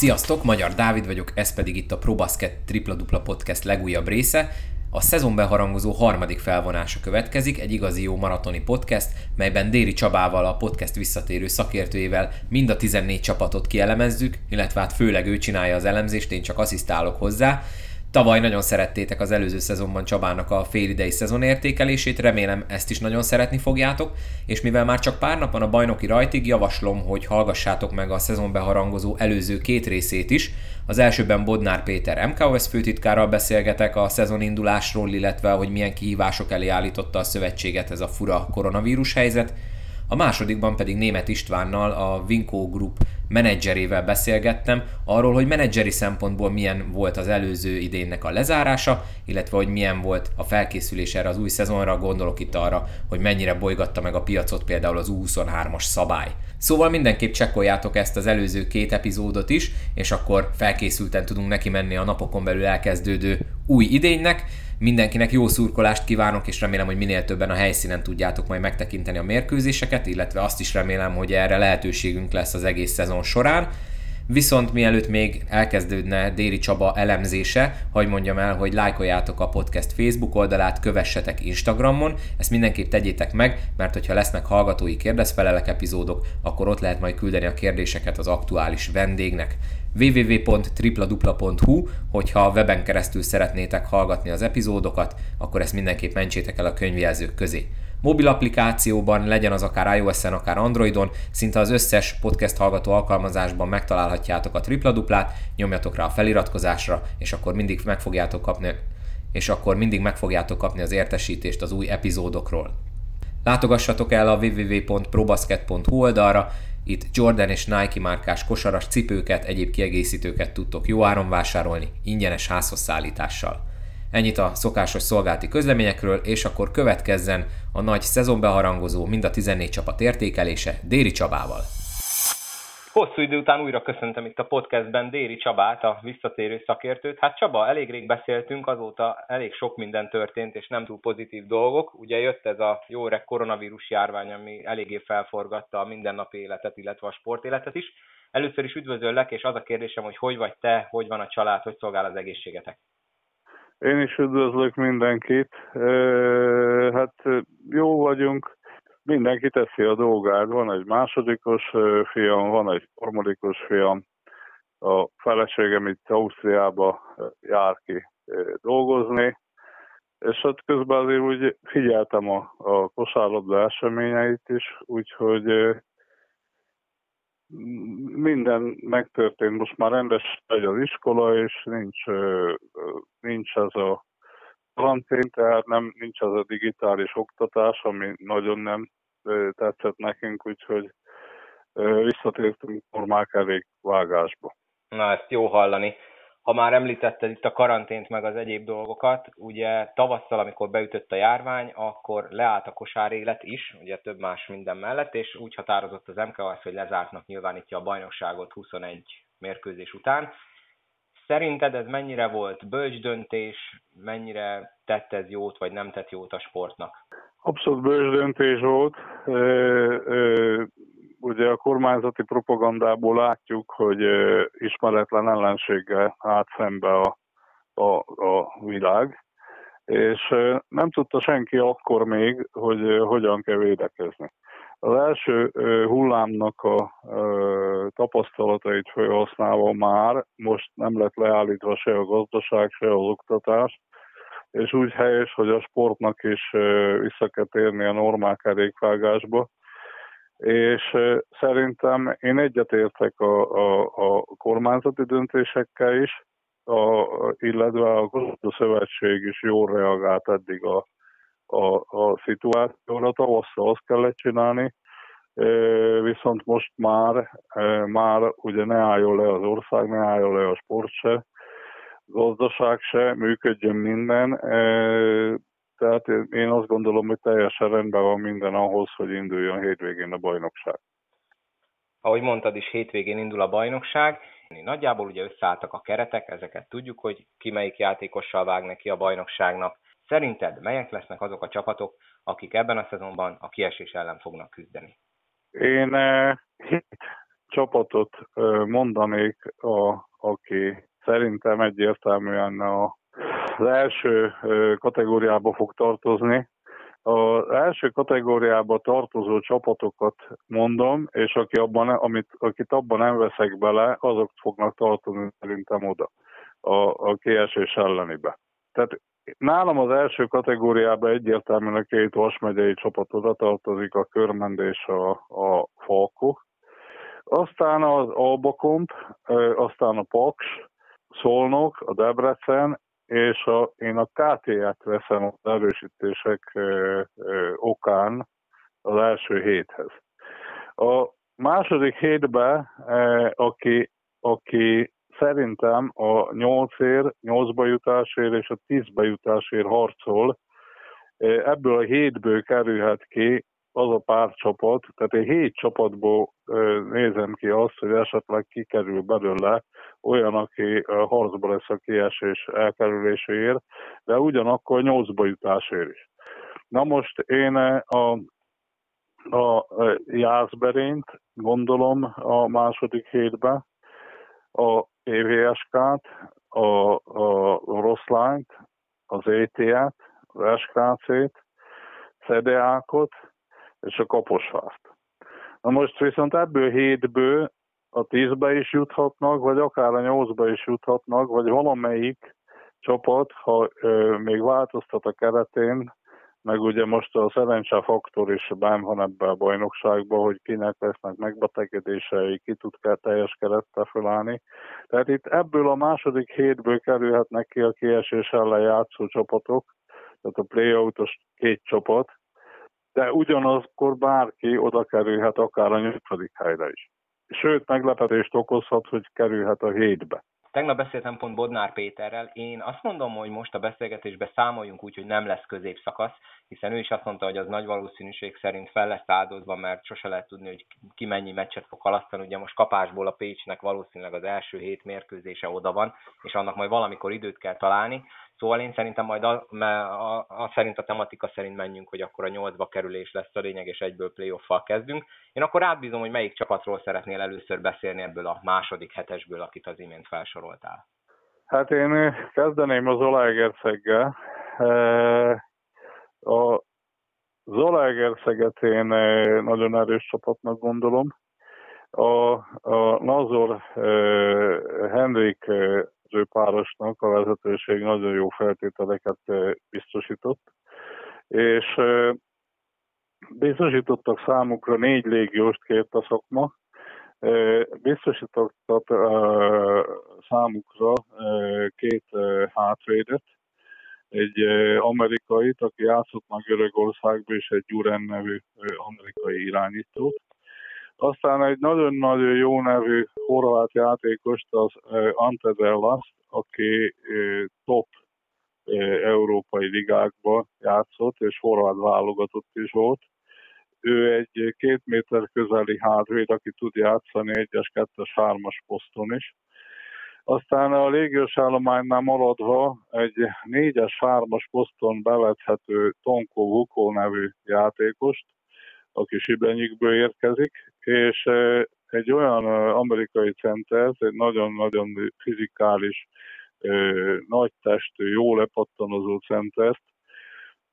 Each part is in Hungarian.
Sziasztok, Magyar Dávid vagyok, ez pedig itt a ProBasket Tripla Dupla Podcast legújabb része. A szezon beharangozó harmadik felvonása következik, egy igazi jó maratoni podcast, melyben Déri Csabával, a podcast visszatérő szakértőjével mind a 14 csapatot kielemezzük, illetve hát főleg ő csinálja az elemzést, én csak asszisztálok hozzá. Tavaly nagyon szerettétek az előző szezonban Csabának a félidei szezonértékelését, remélem ezt is nagyon szeretni fogjátok, és mivel már csak pár nap van a bajnoki rajtig, javaslom, hogy hallgassátok meg a szezon beharangozó előző két részét is. Az elsőben Bodnár Péter MKOS főtitkárral beszélgetek a szezon indulásról, illetve hogy milyen kihívások elé állította a szövetséget ez a fura koronavírus helyzet, a másodikban pedig Német Istvánnal, a Vinco Group menedzserével beszélgettem arról, hogy menedzseri szempontból milyen volt az előző idénnek a lezárása, illetve hogy milyen volt a felkészülés erre az új szezonra, gondolok itt arra, hogy mennyire bolygatta meg a piacot például az U23-as szabály. Szóval mindenképp csekkoljátok ezt az előző két epizódot is, és akkor felkészülten tudunk neki menni a napokon belül elkezdődő új idénynek. Mindenkinek jó szurkolást kívánok, és remélem, hogy minél többen a helyszínen tudjátok majd megtekinteni a mérkőzéseket, illetve azt is remélem, hogy erre lehetőségünk lesz az egész szezon során. Viszont mielőtt még elkezdődne Déri Csaba elemzése, hogy mondjam el, hogy lájkoljátok a podcast Facebook oldalát, kövessetek Instagramon, ezt mindenképp tegyétek meg, mert hogyha lesznek hallgatói kérdezfelelek epizódok, akkor ott lehet majd küldeni a kérdéseket az aktuális vendégnek www.tripladupla.hu, hogyha weben keresztül szeretnétek hallgatni az epizódokat, akkor ezt mindenképp mentsétek el a könyvjelzők közé. Mobil applikációban, legyen az akár iOS-en, akár Androidon, szinte az összes podcast hallgató alkalmazásban megtalálhatjátok a tripla duplát, nyomjatok rá a feliratkozásra, és akkor mindig meg fogjátok kapni és akkor mindig meg fogjátok kapni az értesítést az új epizódokról. Látogassatok el a www.probasket.hu oldalra, itt Jordan és Nike márkás kosaras cipőket, egyéb kiegészítőket tudtok jó áron vásárolni, ingyenes házhoz szállítással. Ennyit a szokásos szolgálti közleményekről, és akkor következzen a nagy szezonbeharangozó, mind a 14 csapat értékelése Déri Csabával. Hosszú idő után újra köszöntöm itt a podcastben Déri Csabát, a visszatérő szakértőt. Hát Csaba, elég rég beszéltünk, azóta elég sok minden történt, és nem túl pozitív dolgok. Ugye jött ez a jó öreg koronavírus járvány, ami eléggé felforgatta a mindennapi életet, illetve a sportéletet is. Először is üdvözöllek, és az a kérdésem, hogy hogy vagy te, hogy van a család, hogy szolgál az egészségetek? Én is üdvözlök mindenkit. Hát jó vagyunk, mindenki teszi a dolgát. Van egy másodikos fiam, van egy harmadikos fiam. A feleségem itt Ausztriába jár ki dolgozni, és hát közben azért úgy figyeltem a, a kosárlabda eseményeit is, úgyhogy minden megtörtént, most már rendes egy az iskola, és nincs, nincs ez a karantén, tehát nem, nincs az a digitális oktatás, ami nagyon nem tetszett nekünk, úgyhogy visszatértünk normál elég vágásba. Na, ezt jó hallani. Ha már említetted itt a karantént meg az egyéb dolgokat, ugye tavasszal, amikor beütött a járvány, akkor leállt a kosár élet is, ugye több más minden mellett, és úgy határozott az MKS, hogy lezártnak nyilvánítja a bajnokságot 21 mérkőzés után. Szerinted ez mennyire volt bölcs döntés, mennyire tett ez jót, vagy nem tett jót a sportnak? Abszolút bölcs döntés volt. Ugye a kormányzati propagandából látjuk, hogy ismeretlen ellenséggel állt szembe a, a, a világ, és nem tudta senki akkor még, hogy hogyan kell védekezni. Az első hullámnak a tapasztalatait felhasználva már most nem lett leállítva se a gazdaság, se az oktatás, és úgy helyes, hogy a sportnak is vissza kell térni a normál kerékvágásba. És szerintem én egyetértek a, a, a kormányzati döntésekkel is, a, illetve a Gazdasági Szövetség is jól reagált eddig a, a, a szituációra. Tavasszal azt kellett csinálni, viszont most már, már ugye ne álljon le az ország, ne álljon le a sport se, gazdaság se, működjön minden. Tehát én azt gondolom, hogy teljesen rendben van minden ahhoz, hogy induljon hétvégén a bajnokság. Ahogy mondtad is, hétvégén indul a bajnokság. Nagyjából ugye összeálltak a keretek, ezeket tudjuk, hogy ki melyik játékossal vág neki a bajnokságnak. Szerinted melyek lesznek azok a csapatok, akik ebben a szezonban a kiesés ellen fognak küzdeni? Én hét csapatot mondanék, a, aki szerintem egyértelműen a, az első kategóriába fog tartozni. Az első kategóriába tartozó csapatokat mondom, és aki abban, amit, akit abban nem veszek bele, azok fognak tartozni szerintem oda a, a kiesés ellenibe. Tehát nálam az első kategóriában egyértelműen a két Vas megyei csapat oda tartozik, a Körmend és a, a Falko. Aztán az Albakomp, aztán a Paks, Szolnok, a Debrecen, és a, én a KT-et veszem az erősítések ö, ö, okán az első héthez. A második hétben, ö, aki, aki szerintem a 8 ér, 8 bejutásért és a 10 bejutásért harcol, ebből a hétből kerülhet ki az a pár csapat, tehát egy hét csapatból nézem ki azt, hogy esetleg kikerül belőle olyan, aki harcba lesz a kiesés elkerüléséért, de ugyanakkor nyolcba jutásért is. Na most én a, a Jászberényt gondolom a második hétben, a EVSK-t, a, a Rosszlányt, az ET-et, az SKC-t, CDA-kot és a Kaposvárt. Na most viszont ebből hétből a tízbe is juthatnak, vagy akár a nyolcba is juthatnak, vagy valamelyik csapat, ha ö, még változtat a keretén, meg ugye most a szerencse faktor is benn van ebbe a bajnokságba, hogy kinek lesznek megbetegedései, ki tud kell teljes kerettel felállni. Tehát itt ebből a második hétből kerülhetnek ki a kiesés ellen játszó csapatok, tehát a play-outos két csapat, de ugyanakkor bárki oda kerülhet akár a nyolcadik helyre is. Sőt, meglepetést okozhat, hogy kerülhet a hétbe. Tegnap beszéltem pont Bodnár Péterrel. Én azt mondom, hogy most a beszélgetésben számoljunk úgy, hogy nem lesz középszakasz, hiszen ő is azt mondta, hogy az nagy valószínűség szerint fel lesz áldozva, mert sose lehet tudni, hogy ki mennyi meccset fog halasztani. Ugye most kapásból a Pécsnek valószínűleg az első hét mérkőzése oda van, és annak majd valamikor időt kell találni. Szóval én szerintem majd a, a, a, szerint a tematika szerint menjünk, hogy akkor a nyolcba kerülés lesz a lényeg, és egyből playoff-fal kezdünk. Én akkor átbízom, hogy melyik csapatról szeretnél először beszélni ebből a második hetesből, akit az imént felsoroltál. Hát én kezdeném az Zalaegerszeggel. A Zalaegerszeget én nagyon erős csapatnak gondolom. A, a Nazor Henrik ő párosnak a vezetőség nagyon jó feltételeket biztosított, és biztosítottak számukra négy légióst kért a szakma, biztosítottak számukra két hátvédet, egy amerikait, aki játszott már Görögországban, és egy Gyuren nevű amerikai irányítót. Aztán egy nagyon-nagyon jó nevű horvát játékost, az Ante Dellas, aki top európai ligákba játszott, és horvát válogatott is volt. Ő egy két méter közeli hátvéd, aki tud játszani egyes, kettes, hármas poszton is. Aztán a légiós állománynál maradva egy négyes, hármas poszton bevethető Tonko Vukó nevű játékost, aki Sibrenyikből érkezik, és egy olyan amerikai center, egy nagyon-nagyon fizikális, nagy testű, jó lepattanozó centert,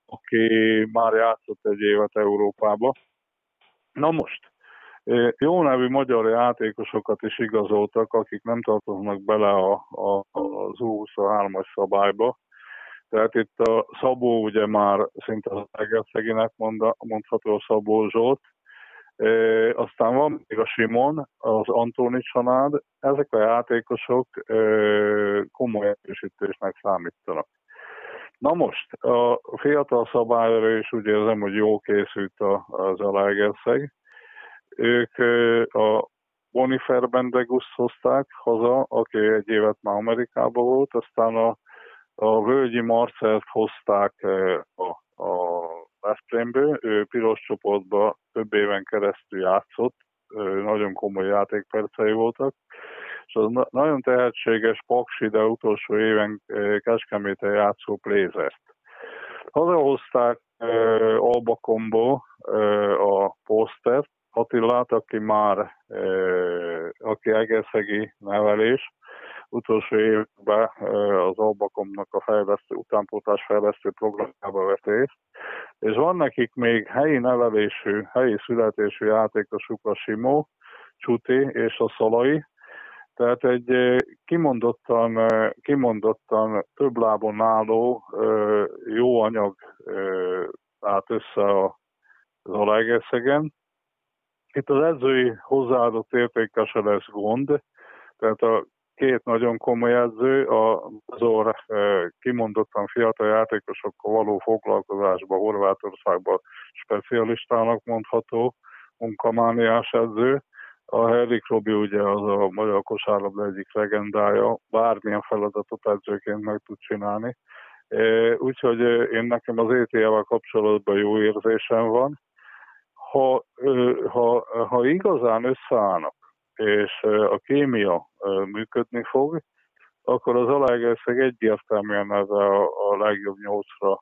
aki már játszott egy évet Európába. Na most, jó nevű magyar játékosokat is igazoltak, akik nem tartoznak bele a, a, az U23-as szabályba. Tehát itt a Szabó ugye már szinte az Egerszeginek mondható a Szabó Zsolt, E, aztán van még a Simon, az Antoni család, ezek a játékosok e, komoly erősítésnek számítanak. Na most, a fiatal szabályra is úgy érzem, hogy jó készült az Alaegerszeg. Ők a Bonifer Bendegus hozták haza, aki egy évet már Amerikában volt, aztán a, a Völgyi Marcelt hozták a, a Veszprémből, ő piros csoportba több éven keresztül játszott, nagyon komoly játékpercei voltak, és az nagyon tehetséges Paksi, de utolsó éven Kecskeméten játszó Plézert. Hazahozták Albakomból a posztert, Attillát, aki már aki egészegi nevelés, utolsó évben az Albakomnak a fejlesztő, utánpótlás fejlesztő programjába vett részt, és van nekik még helyi nevelésű, helyi születésű játékosuk a Simó, Csuti és a Szalai, tehát egy kimondottan, kimondottan több lábon álló jó anyag állt össze az Alaegerszegen. Itt az edzői hozzáadott értéke se lesz gond, tehát a két nagyon komoly edző, a Zor kimondottan fiatal játékosokkal való foglalkozásban Horvátországban specialistának mondható, munkamániás edző, a Herik Robi ugye az a magyar kosárlabda egyik legendája, bármilyen feladatot edzőként meg tud csinálni. Úgyhogy én nekem az ETA-val kapcsolatban jó érzésem van. Ha, ha, ha igazán összeállnak, és a kémia működni fog, akkor az Alágerszeg egyértelműen ez a, a legjobb nyolcra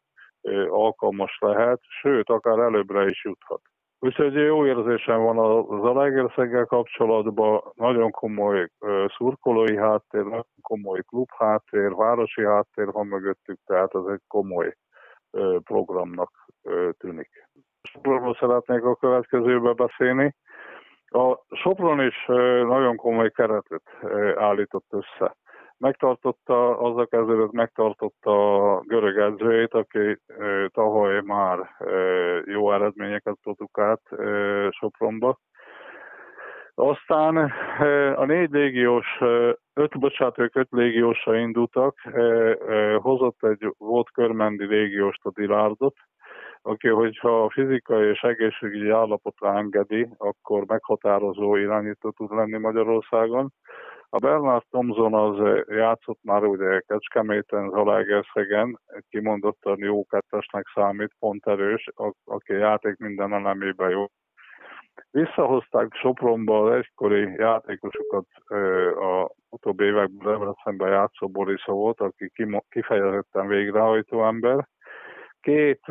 alkalmas lehet, sőt, akár előbbre is juthat. Úgyhogy jó érzésem van az Alegerszeggel kapcsolatban, nagyon komoly szurkolói háttér, nagyon komoly klub háttér, városi háttér van mögöttük, tehát ez egy komoly programnak tűnik. Sopronról szeretnék a következőbe beszélni. A Sopron is nagyon komoly keretet állított össze megtartotta, az a kezdődött megtartotta a görög edzőjét, aki tavaly már jó eredményeket produkált Sopronba. Aztán a négy légiós, öt, bocsánat, ők öt légiósra indultak, hozott egy volt körmendi légióst a Dilárdot, aki, hogyha a fizikai és egészségügyi állapotra engedi, akkor meghatározó irányító tud lenni Magyarországon. A Bernard Thompson az játszott már ugye Kecskeméten, Zalaegerszegen, kimondottan jó kettesnek számít, pont erős, aki játék minden elemében jó. Visszahozták Sopronba az egykori játékosokat, a utóbbi években Debrecenben játszó Boris volt, aki kifejezetten végrehajtó ember. Két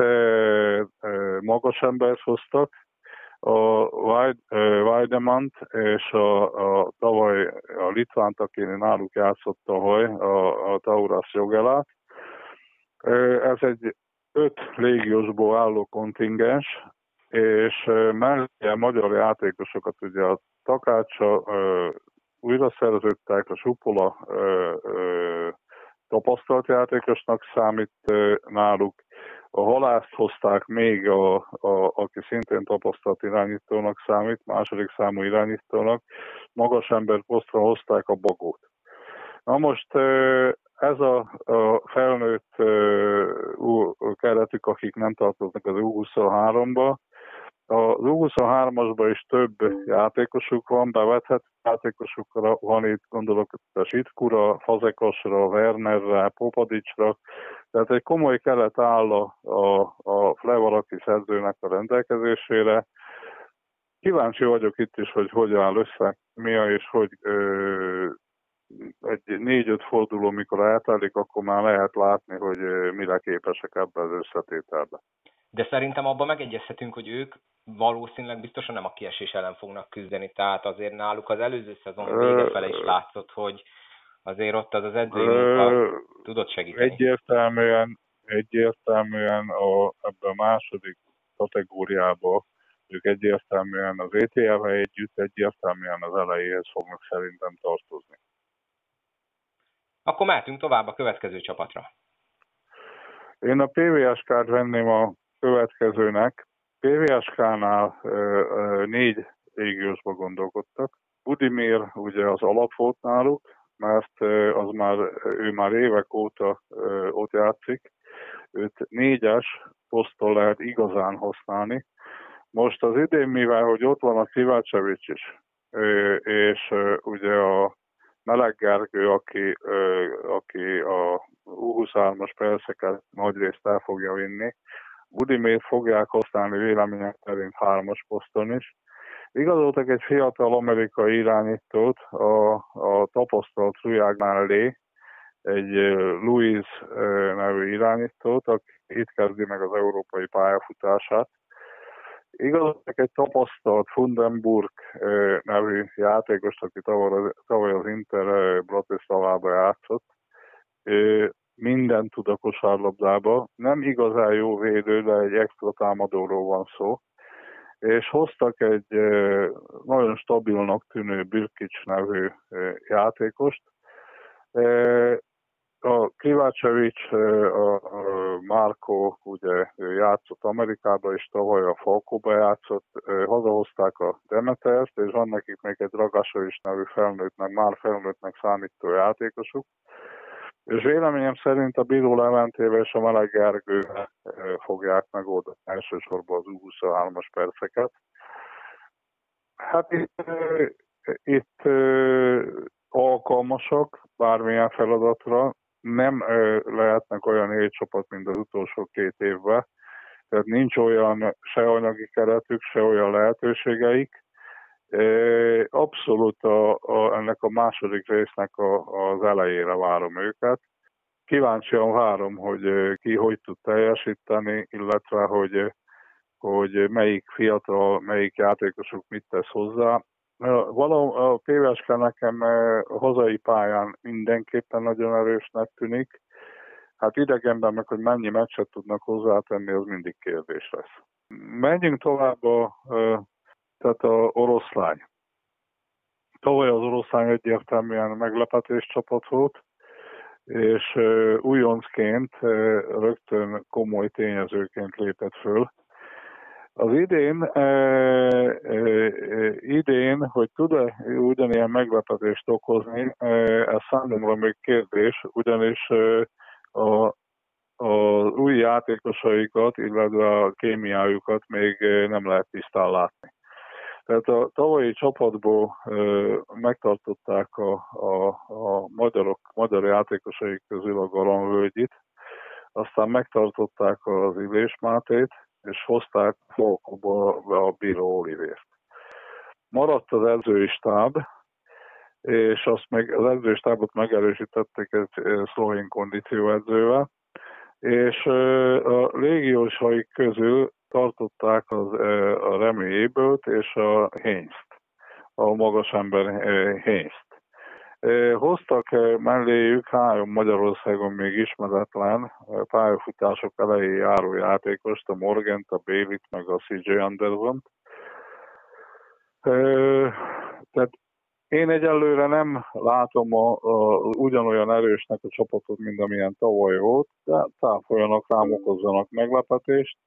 magas embert hoztak, a Weidemant és a, a tavaly a Litvánt, aki náluk játszott tavaly, a, a Tauras Jogelát. Ez egy öt légiósból álló kontingens, és mellé magyar játékosokat, ugye a Takácsa újra szerződtek, a Supola tapasztalt játékosnak számít náluk, a halászt hozták még, a, a, aki szintén tapasztalt irányítónak számít, második számú irányítónak, magas ember posztra hozták a bagót. Na most ez a, a felnőtt keretük, akik nem tartoznak az U23-ba, az U23-asban is több játékosuk van, bevethet játékosukra van itt, gondolok a Sitkura, Fazekasra, Wernerre, Popadicsra, tehát egy komoly kelet áll a, a, a Flevaraki szerzőnek a rendelkezésére. Kíváncsi vagyok itt is, hogy hogy áll össze, mi a és hogy ö, egy négy-öt forduló, mikor eltelik, akkor már lehet látni, hogy mire képesek ebben az összetételben. De szerintem abban megegyezhetünk, hogy ők valószínűleg biztosan nem a kiesés ellen fognak küzdeni, tehát azért náluk az előző szezon vége fele is látszott, hogy azért ott az az edzői munka tudott segíteni. Egyértelműen, egyértelműen a, ebben a második kategóriában ők egyértelműen az ETL-vel együtt egyértelműen az elejéhez fognak szerintem tartozni. Akkor mehetünk tovább a következő csapatra. Én a PVS-kát venném a következőnek. PVSK-nál négy légiósba gondolkodtak. Budimir ugye az alap volt náluk, mert az már, ő már évek óta ott játszik. Őt négyes poszton lehet igazán használni. Most az idén, mivel hogy ott van a Kivácsevics is, és ugye a Meleg Gergő, aki, aki a U23-as perszeket nagy részt el fogja vinni, Budimét fogják használni vélemények szerint hármas poszton is. Igazoltak egy fiatal amerikai irányítót, a, a tapasztalt Ruják mellé, egy Louis nevű irányítót, aki itt kezdi meg az európai pályafutását, Igazság egy tapasztalt Fundenburg nevű játékos, aki tavaly az Inter Bratislavába játszott, minden tud a. Nem igazán jó védő, de egy extra támadóról van szó. És hoztak egy nagyon stabilnak tűnő Birkics nevű játékost, a Krivácsevics, a Márko ugye játszott Amerikába, és tavaly a Falkóba játszott, hazahozták a Demetert, és van nekik még egy Dragasovics nevű felnőttnek, már felnőttnek számító játékosuk. És véleményem szerint a Bíró Leventével és a Meleg Gergővel fogják megoldani elsősorban az U23-as perceket. Hát itt, itt alkalmasak bármilyen feladatra, nem lehetnek olyan hét csapat, mint az utolsó két évben. Tehát nincs olyan se anyagi keretük, se olyan lehetőségeik. Abszolút a, a, ennek a második résznek a, az elejére várom őket. Kíváncsian várom, hogy ki hogy tud teljesíteni, illetve hogy, hogy melyik fiatal, melyik játékosuk mit tesz hozzá. Való, a PVSK nekem a hazai pályán mindenképpen nagyon erősnek tűnik. Hát idegenben meg, hogy mennyi meccset tudnak hozzátenni, az mindig kérdés lesz. Menjünk tovább a, tehát a oroszlány. Tavaly az oroszlány egyértelműen meglepetés csapat volt, és újoncként rögtön komoly tényezőként lépett föl az idén, idén, hogy tud-e ugyanilyen meglepetést okozni, ez számomra még kérdés, ugyanis a, az új játékosaikat, illetve a kémiájukat még nem lehet tisztán látni. Tehát a tavalyi csapatból e, megtartották a, a, a magyarok, magyar játékosaik közül a Galamvölgyit, aztán megtartották az Illés Mátét, és hozták Falkóba a Bíró Olivért. Maradt az edzői stáb, és azt meg, az edzői stábot megerősítették egy szlovén kondícióedzővel, és a légiósaik közül tartották az, a Remi Ébölt és a Hénzt, a magas ember Hénzt. Hoztak melléjük három Magyarországon még ismeretlen pályafutások elejé járó játékost, a Morgant, a Bélit, meg a CJ anderson Tehát én egyelőre nem látom a, a, ugyanolyan erősnek a csapatot, mint amilyen tavaly volt, de táfolyanak rám okozzanak meglepetést.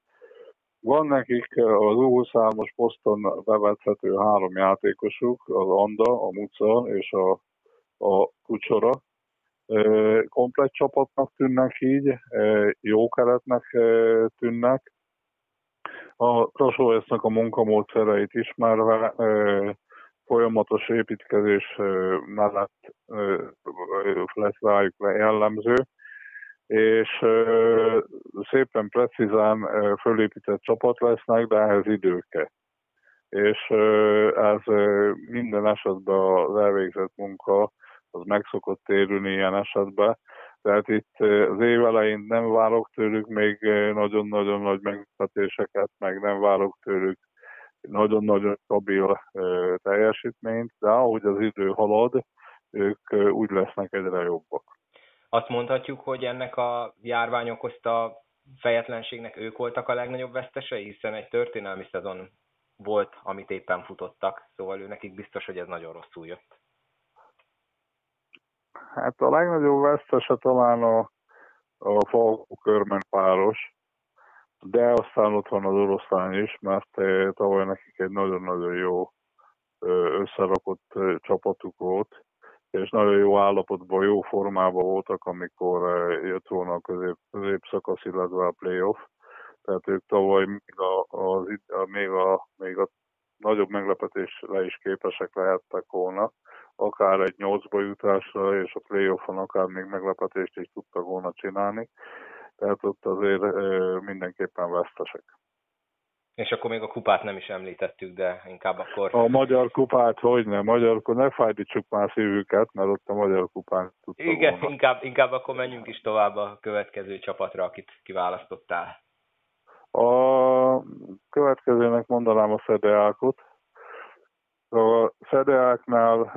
Van nekik az U23-as poszton bevethető három játékosuk, az Anda, a Muca és a a kucsora. Komplet csapatnak tűnnek így, jó keretnek tűnnek. A Trasovesznek a munkamódszereit ismerve folyamatos építkezés mellett lesz rájuk jellemző, és szépen precízán fölépített csapat lesznek, de ehhez idő. És ez minden esetben az elvégzett munka az meg szokott térülni ilyen esetben. Tehát itt az év elején nem várok tőlük még nagyon-nagyon nagy meglepetéseket, meg nem várok tőlük nagyon-nagyon stabil teljesítményt, de ahogy az idő halad, ők úgy lesznek egyre jobbak. Azt mondhatjuk, hogy ennek a járvány okozta fejetlenségnek ők voltak a legnagyobb vesztesei, hiszen egy történelmi szezon volt, amit éppen futottak, szóval ő nekik biztos, hogy ez nagyon rosszul jött. Hát a legnagyobb vesztese talán a, a Falkó körmen páros, de aztán ott van az oroszlány is, mert eh, tavaly nekik egy nagyon-nagyon jó összerakott csapatuk volt, és nagyon jó állapotban, jó formában voltak, amikor jött volna a közép, középszakasz, illetve a playoff. Tehát ők tavaly még a, a, a, még a, még a nagyobb meglepetésre is képesek lehettek volna akár egy nyolcba jutásra, és a playoffon akár még meglepetést is tudtak volna csinálni. Tehát ott azért mindenképpen vesztesek. És akkor még a kupát nem is említettük, de inkább akkor... A magyar kupát, hogy nem, magyar, ne fájdítsuk már szívüket, mert ott a magyar kupán tudta Igen, volna. inkább, inkább akkor menjünk is tovább a következő csapatra, akit kiválasztottál. A következőnek mondanám a szedeákot. A szedeáknál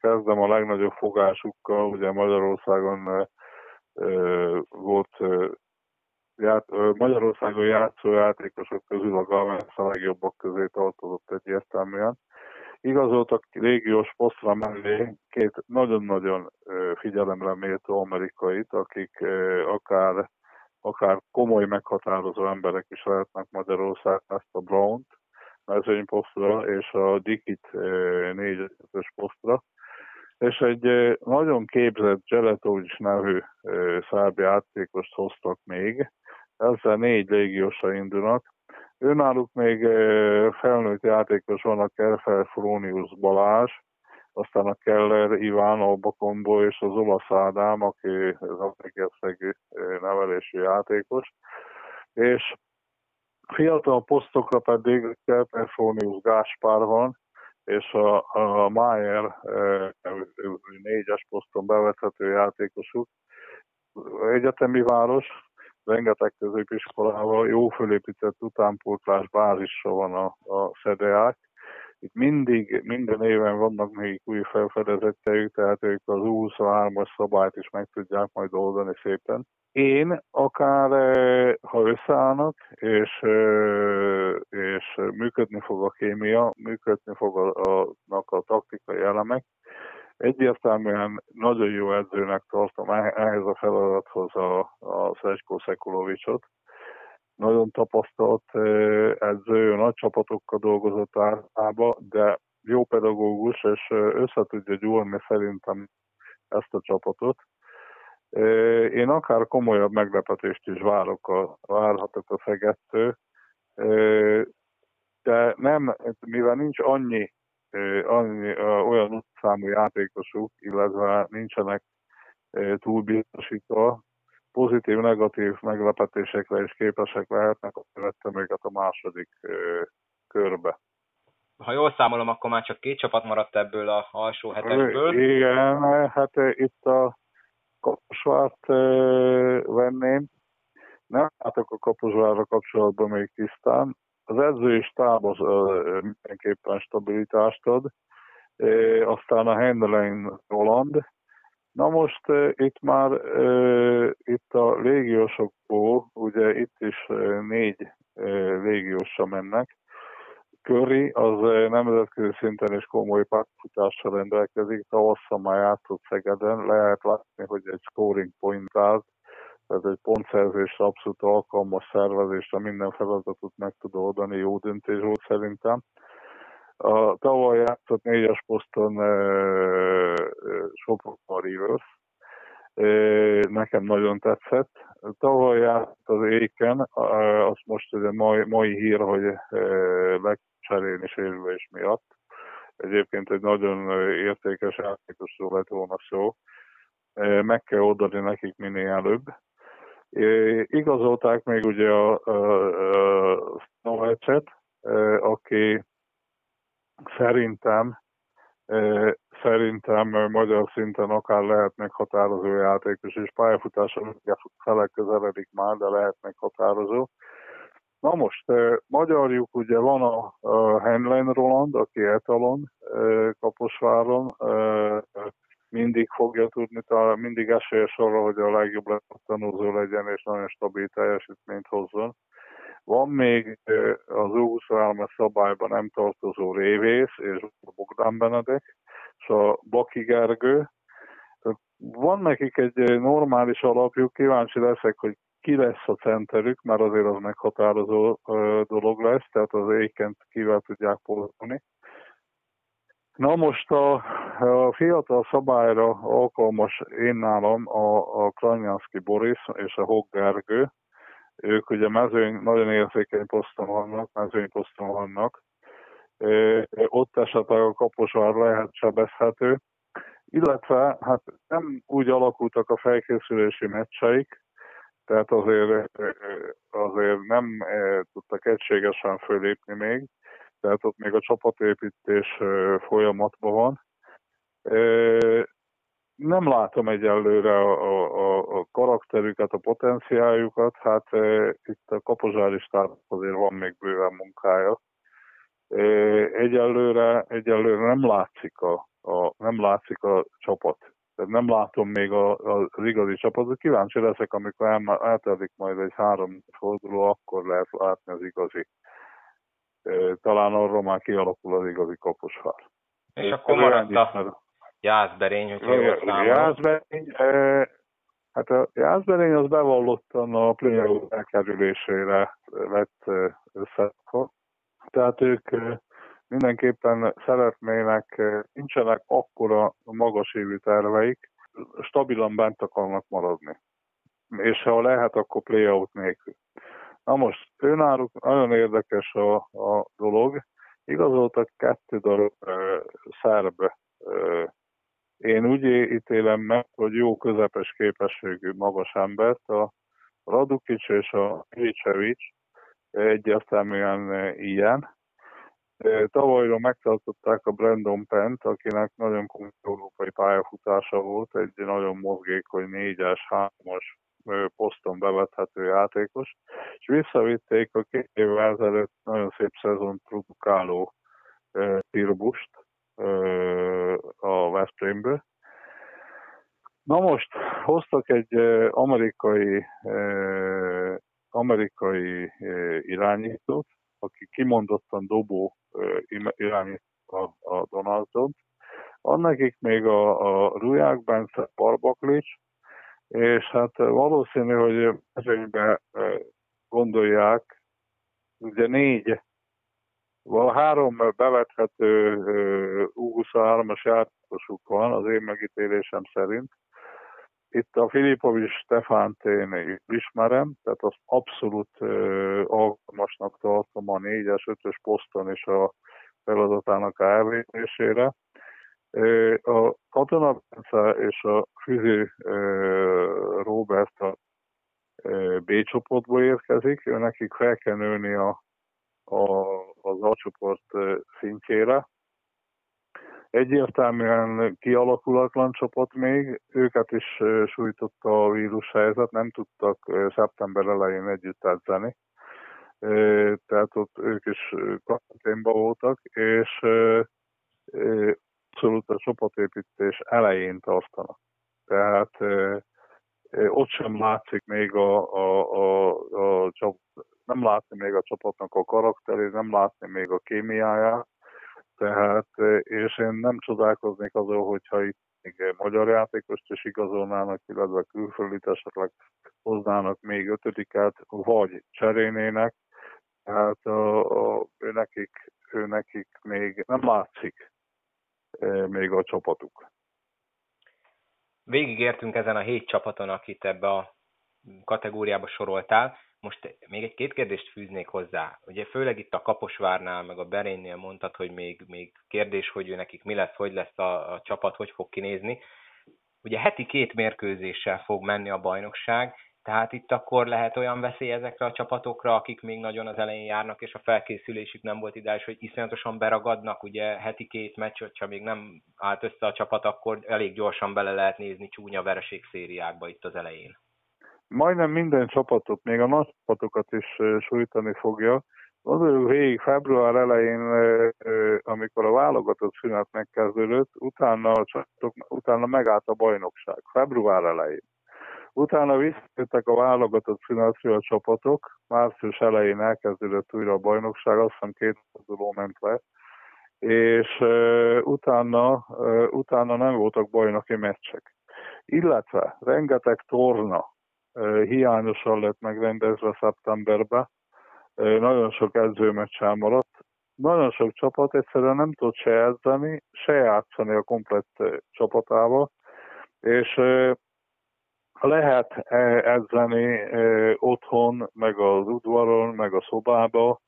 kezdem a legnagyobb fogásukkal, ugye Magyarországon volt ját, Magyarországon játszó játékosok közül a Galvez a legjobbak közé tartozott egyértelműen. Igazoltak régiós posztra mellé két nagyon-nagyon figyelemre méltó amerikait, akik akár, akár komoly meghatározó emberek is lehetnek Magyarország, ezt a Brown-t mezőnyposztra és a Dikit négyes posztra és egy nagyon képzett Zseletovics nevű szerb játékost hoztak még, ezzel négy légiósa indulnak. Őnáluk még felnőtt játékos van a Kerfel Frónius Balázs, aztán a Keller Iván Albakombo és az olasz Ádám, aki az Apegerszegű nevelésű játékos. És fiatal posztokra pedig Kerfel Gáspár van, és a, a Mayer négyes poszton bevethető játékosuk. Egyetemi város, rengeteg középiskolával, jó fölépített utánpótlás bázisra van a, a szedeák. Itt mindig, minden éven vannak még új felfedezettjeik, tehát ők az 23-as szabályt is meg tudják majd oldani szépen. Én akár, ha összeállnak, és, és működni fog a kémia, működni fognak a taktikai elemek, Egyértelműen nagyon jó edzőnek tartom e-, ehhez a feladathoz a, a Szecskó Szekulovicsot. Nagyon tapasztalt edző, nagy csapatokkal dolgozott általában, de jó pedagógus, és össze tudja gyúrni szerintem ezt a csapatot. Én akár komolyabb meglepetést is várok a, várhatok a Szegettől, de nem, mivel nincs annyi annyi, olyan számú játékosuk, illetve nincsenek túlbiztosítva, negatív meglepetésekre is képesek lehetnek, akkor vettem őket a második körbe. Ha jól számolom, akkor már csak két csapat maradt ebből a alsó hetesből. Igen, hát itt a Kaposvárt venném. Nem látok a Kaposvárra kapcsolatban még tisztán az edzői stáb az mindenképpen stabilitást ad, aztán a Hendlein Roland. Na most itt már itt a légiósokból, ugye itt is négy légiósra mennek, Curry az nemzetközi szinten is komoly párfutással rendelkezik, tavasszal már játszott Szegeden, lehet látni, hogy egy scoring pointált, ez egy pontszerzés abszolút alkalmas szervezésre, minden feladatot meg tud oldani, jó döntés volt szerintem. A tavaly játszott négyes poszton Sopron Rivers, nekem nagyon tetszett. Tavaly játszott az Éken, az most egy mai, mai hír, hogy legcserélni sérülés miatt. Egyébként egy nagyon értékes játékosról lett volna szó. Meg kell oldani nekik minél előbb Igazolták még ugye a, a, a Snovecet, aki szerintem szerintem magyar szinten akár lehet meghatározó játékos, és pályafutása fele közeledik már, de lehet meghatározó. Na most, magyarjuk ugye van a, Henlein Roland, aki etalon Kaposváron, mindig fogja tudni, talán mindig esélyes arra, hogy a legjobb tanúzó legyen, és nagyon stabil teljesítményt hozzon. Van még az U23 szabályban nem tartozó Révész és Bogdán Benedek, és a Baki Gergő. Van nekik egy normális alapjuk, kíváncsi leszek, hogy ki lesz a centerük, mert azért az meghatározó dolog lesz, tehát az ékent kivel tudják pótolni. Na most a, a fiatal szabályra alkalmas én nálam a, a Kranyánszki Boris és a Hog Gergő. Ők ugye mezőny, nagyon érzékeny poszton vannak, mezőny poszton vannak. Ott esetleg a kaposvár lehet sebezhető. Illetve hát nem úgy alakultak a felkészülési meccseik, tehát azért, azért nem tudtak egységesen fölépni még tehát ott még a csapatépítés folyamatban van. Nem látom egyelőre a, a, a karakterüket, a potenciáljukat, hát e, itt a kapozsári azért van még bőven munkája. E, egyelőre, egyelőre nem látszik a, a, nem látszik a csapat. Tehát nem látom még a, a, az igazi csapatot. Kíváncsi leszek, amikor el, eltelik majd egy három forduló, akkor lehet látni az igazi. E, talán arra már kialakul az igazi kaposvár. És akkor maradt a Jászberény, hogyha jól számolom. Jászberény, hát a Jászberény az bevallottan a playoff elkerülésére vett össze. Tehát ők mindenképpen szeretnének, nincsenek akkora magas évű terveik, stabilan bent akarnak maradni. És ha lehet, akkor playout nélkül. Na most, őnáluk nagyon érdekes a, a dolog. Igazoltak kettő darab uh, szerb uh, én úgy ítélem meg, hogy jó közepes képességű magas embert, a Radukic és a Kricevic egyértelműen ilyen. Tavalyra megtartották a Brandon Pent, akinek nagyon komoly európai pályafutása volt, egy nagyon mozgékony négyes, hármas poszton bevethető játékos, és visszavitték a két évvel ezelőtt nagyon szép szezon produkáló Tirbust, a Veszprémből. Na most hoztak egy amerikai, amerikai irányítót, aki kimondottan dobó irányít a, a Donaldson. Annekik még a, a Ruják Bence Barbaklics, és hát valószínű, hogy ezekbe gondolják, ugye négy van három bevethető U23-as játékosuk van, az én megítélésem szerint. Itt a Filipovics Stefánt én ismerem, tehát azt abszolút alkalmasnak tartom a 4-es, 5-ös poszton és a feladatának elvégzésére. A Katona Bence és a Füzi Robert a B csoportból érkezik, ő nekik fel kell nőni a a, az alcsoport szintjére. Egyértelműen kialakulatlan csapat még, őket is sújtotta a vírus helyzet, nem tudtak szeptember elején együtt edzeni, tehát ott ők is karanténban voltak, és abszolút a csapatépítés elején tartanak. Tehát ott sem látszik még a, a, a, a, a nem látni még a csapatnak a karakterét, nem látni még a kémiáját, tehát, és én nem csodálkoznék azon, hogyha itt még magyar játékost is igazolnának, illetve külföldit esetleg hoznának még ötödiket, vagy cserénének, tehát a, a, ő, nekik, ő nekik még nem látszik e, még a csapatuk. Végigértünk ezen a hét csapaton, akit ebbe a kategóriába soroltál. Most még egy két kérdést fűznék hozzá. Ugye főleg itt a Kaposvárnál, meg a Berénnél mondtad, hogy még, még kérdés, hogy ő nekik mi lesz, hogy lesz a, a csapat, hogy fog kinézni. Ugye heti két mérkőzéssel fog menni a bajnokság, tehát itt akkor lehet olyan veszély ezekre a csapatokra, akik még nagyon az elején járnak, és a felkészülésük nem volt ideális, hogy iszonyatosan beragadnak, ugye heti két meccs, hogyha még nem állt össze a csapat, akkor elég gyorsan bele lehet nézni csúnya vereség szériákba itt az elején majdnem minden csapatot, még a nagy csapatokat is sújtani fogja. Gondoljuk végig február elején, amikor a válogatott szünet megkezdődött, utána, a csapatok, utána megállt a bajnokság, február elején. Utána visszajöttek a válogatott szünetről a csapatok, március elején elkezdődött újra a bajnokság, azt hiszem két forduló ment le, és uh, utána, uh, utána nem voltak bajnoki meccsek. Illetve rengeteg torna, hiányosan lett megrendezve szeptemberben. Nagyon sok edzőmeccs maradt. Nagyon sok csapat egyszerűen nem tud se edzeni, se játszani a komplett csapatával, és lehet edzeni otthon, meg az udvaron, meg a szobába,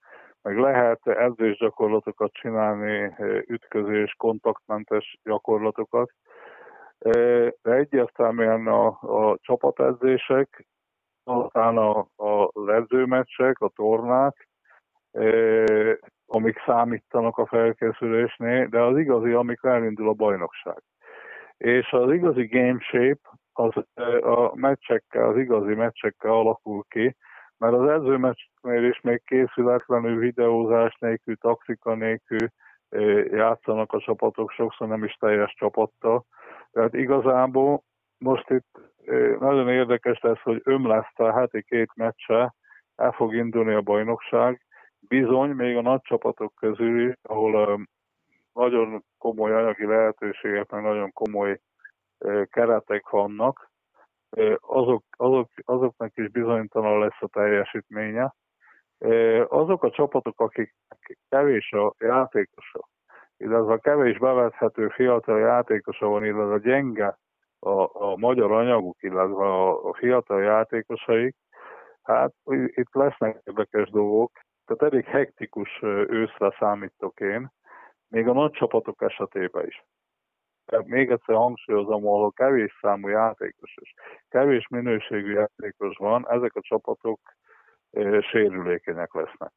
meg lehet edzésgyakorlatokat csinálni, ütközés, kontaktmentes gyakorlatokat, egyértelműen a, a csapatedzések, aztán a, a edzőmeccsek, a tornák, amik számítanak a felkészülésnél, de az igazi, amikor elindul a bajnokság. És az igazi game shape az a meccsekkel, az igazi meccsekkel alakul ki, mert az edzőmeccsnél is még készületlenül, videózás nélkül, taktika nélkül játszanak a csapatok, sokszor nem is teljes csapattal. Tehát igazából most itt nagyon érdekes lesz, hogy ömleszte heti két meccse, el fog indulni a bajnokság. Bizony, még a nagy csapatok közül ahol nagyon komoly anyagi lehetőségek, meg nagyon komoly keretek vannak, azok, azok, azoknak is bizonytalan lesz a teljesítménye. Azok a csapatok, akik kevés a játékosa, illetve a kevés bevethető fiatal játékosa van, illetve gyenge a, a magyar anyaguk, illetve a, a fiatal játékosaik, hát itt lesznek érdekes dolgok. Tehát elég hektikus őszre számítok én, még a nagy csapatok esetében is. Tehát még egyszer hangsúlyozom, ahol kevés számú játékos és kevés minőségű játékos van, ezek a csapatok sérülékenyek lesznek.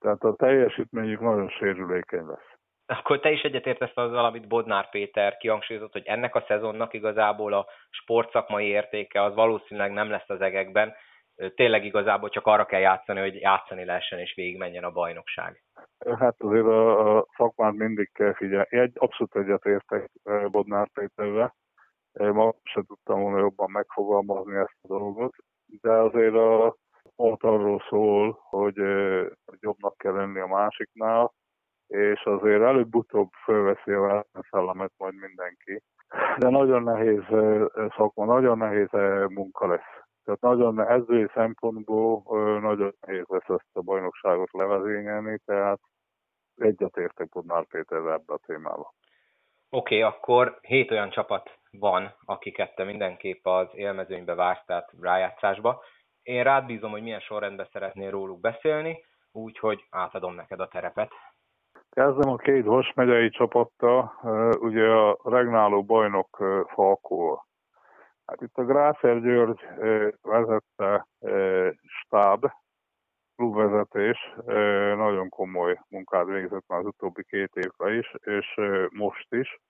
Tehát a teljesítményük nagyon sérülékeny lesz. Akkor te is egyetértesz azzal, amit Bodnár Péter kihangsúlyozott, hogy ennek a szezonnak igazából a sportszakmai értéke az valószínűleg nem lesz az egekben, tényleg igazából csak arra kell játszani, hogy játszani lehessen és végigmenjen a bajnokság. Hát azért a, a szakmát mindig kell figyelni. Egy, abszolút egyetértek Bodnár Péterre. Ma sem tudtam volna jobban megfogalmazni ezt a dolgot, de azért a pont arról szól, hogy, hogy jobbnak kell lenni a másiknál, és azért előbb-utóbb fölveszi a szellemet majd mindenki. De nagyon nehéz szakma, nagyon nehéz munka lesz. Tehát nagyon edzői szempontból nagyon nehéz lesz ezt a bajnokságot levezényelni, tehát egyetértek Bodnár Péter ebbe a témába. Oké, okay, akkor hét olyan csapat van, akiket te mindenképp az élmezőnybe vársz, tehát rájátszásba. Én rád bízom, hogy milyen sorrendben szeretnél róluk beszélni, úgyhogy átadom neked a terepet. Kezdem a két Vas megyei csapattal, ugye a regnáló bajnok Falkó. Hát itt a Gráfer György vezette stáb, klubvezetés nagyon komoly munkát végzett már az utóbbi két évben is, és most is.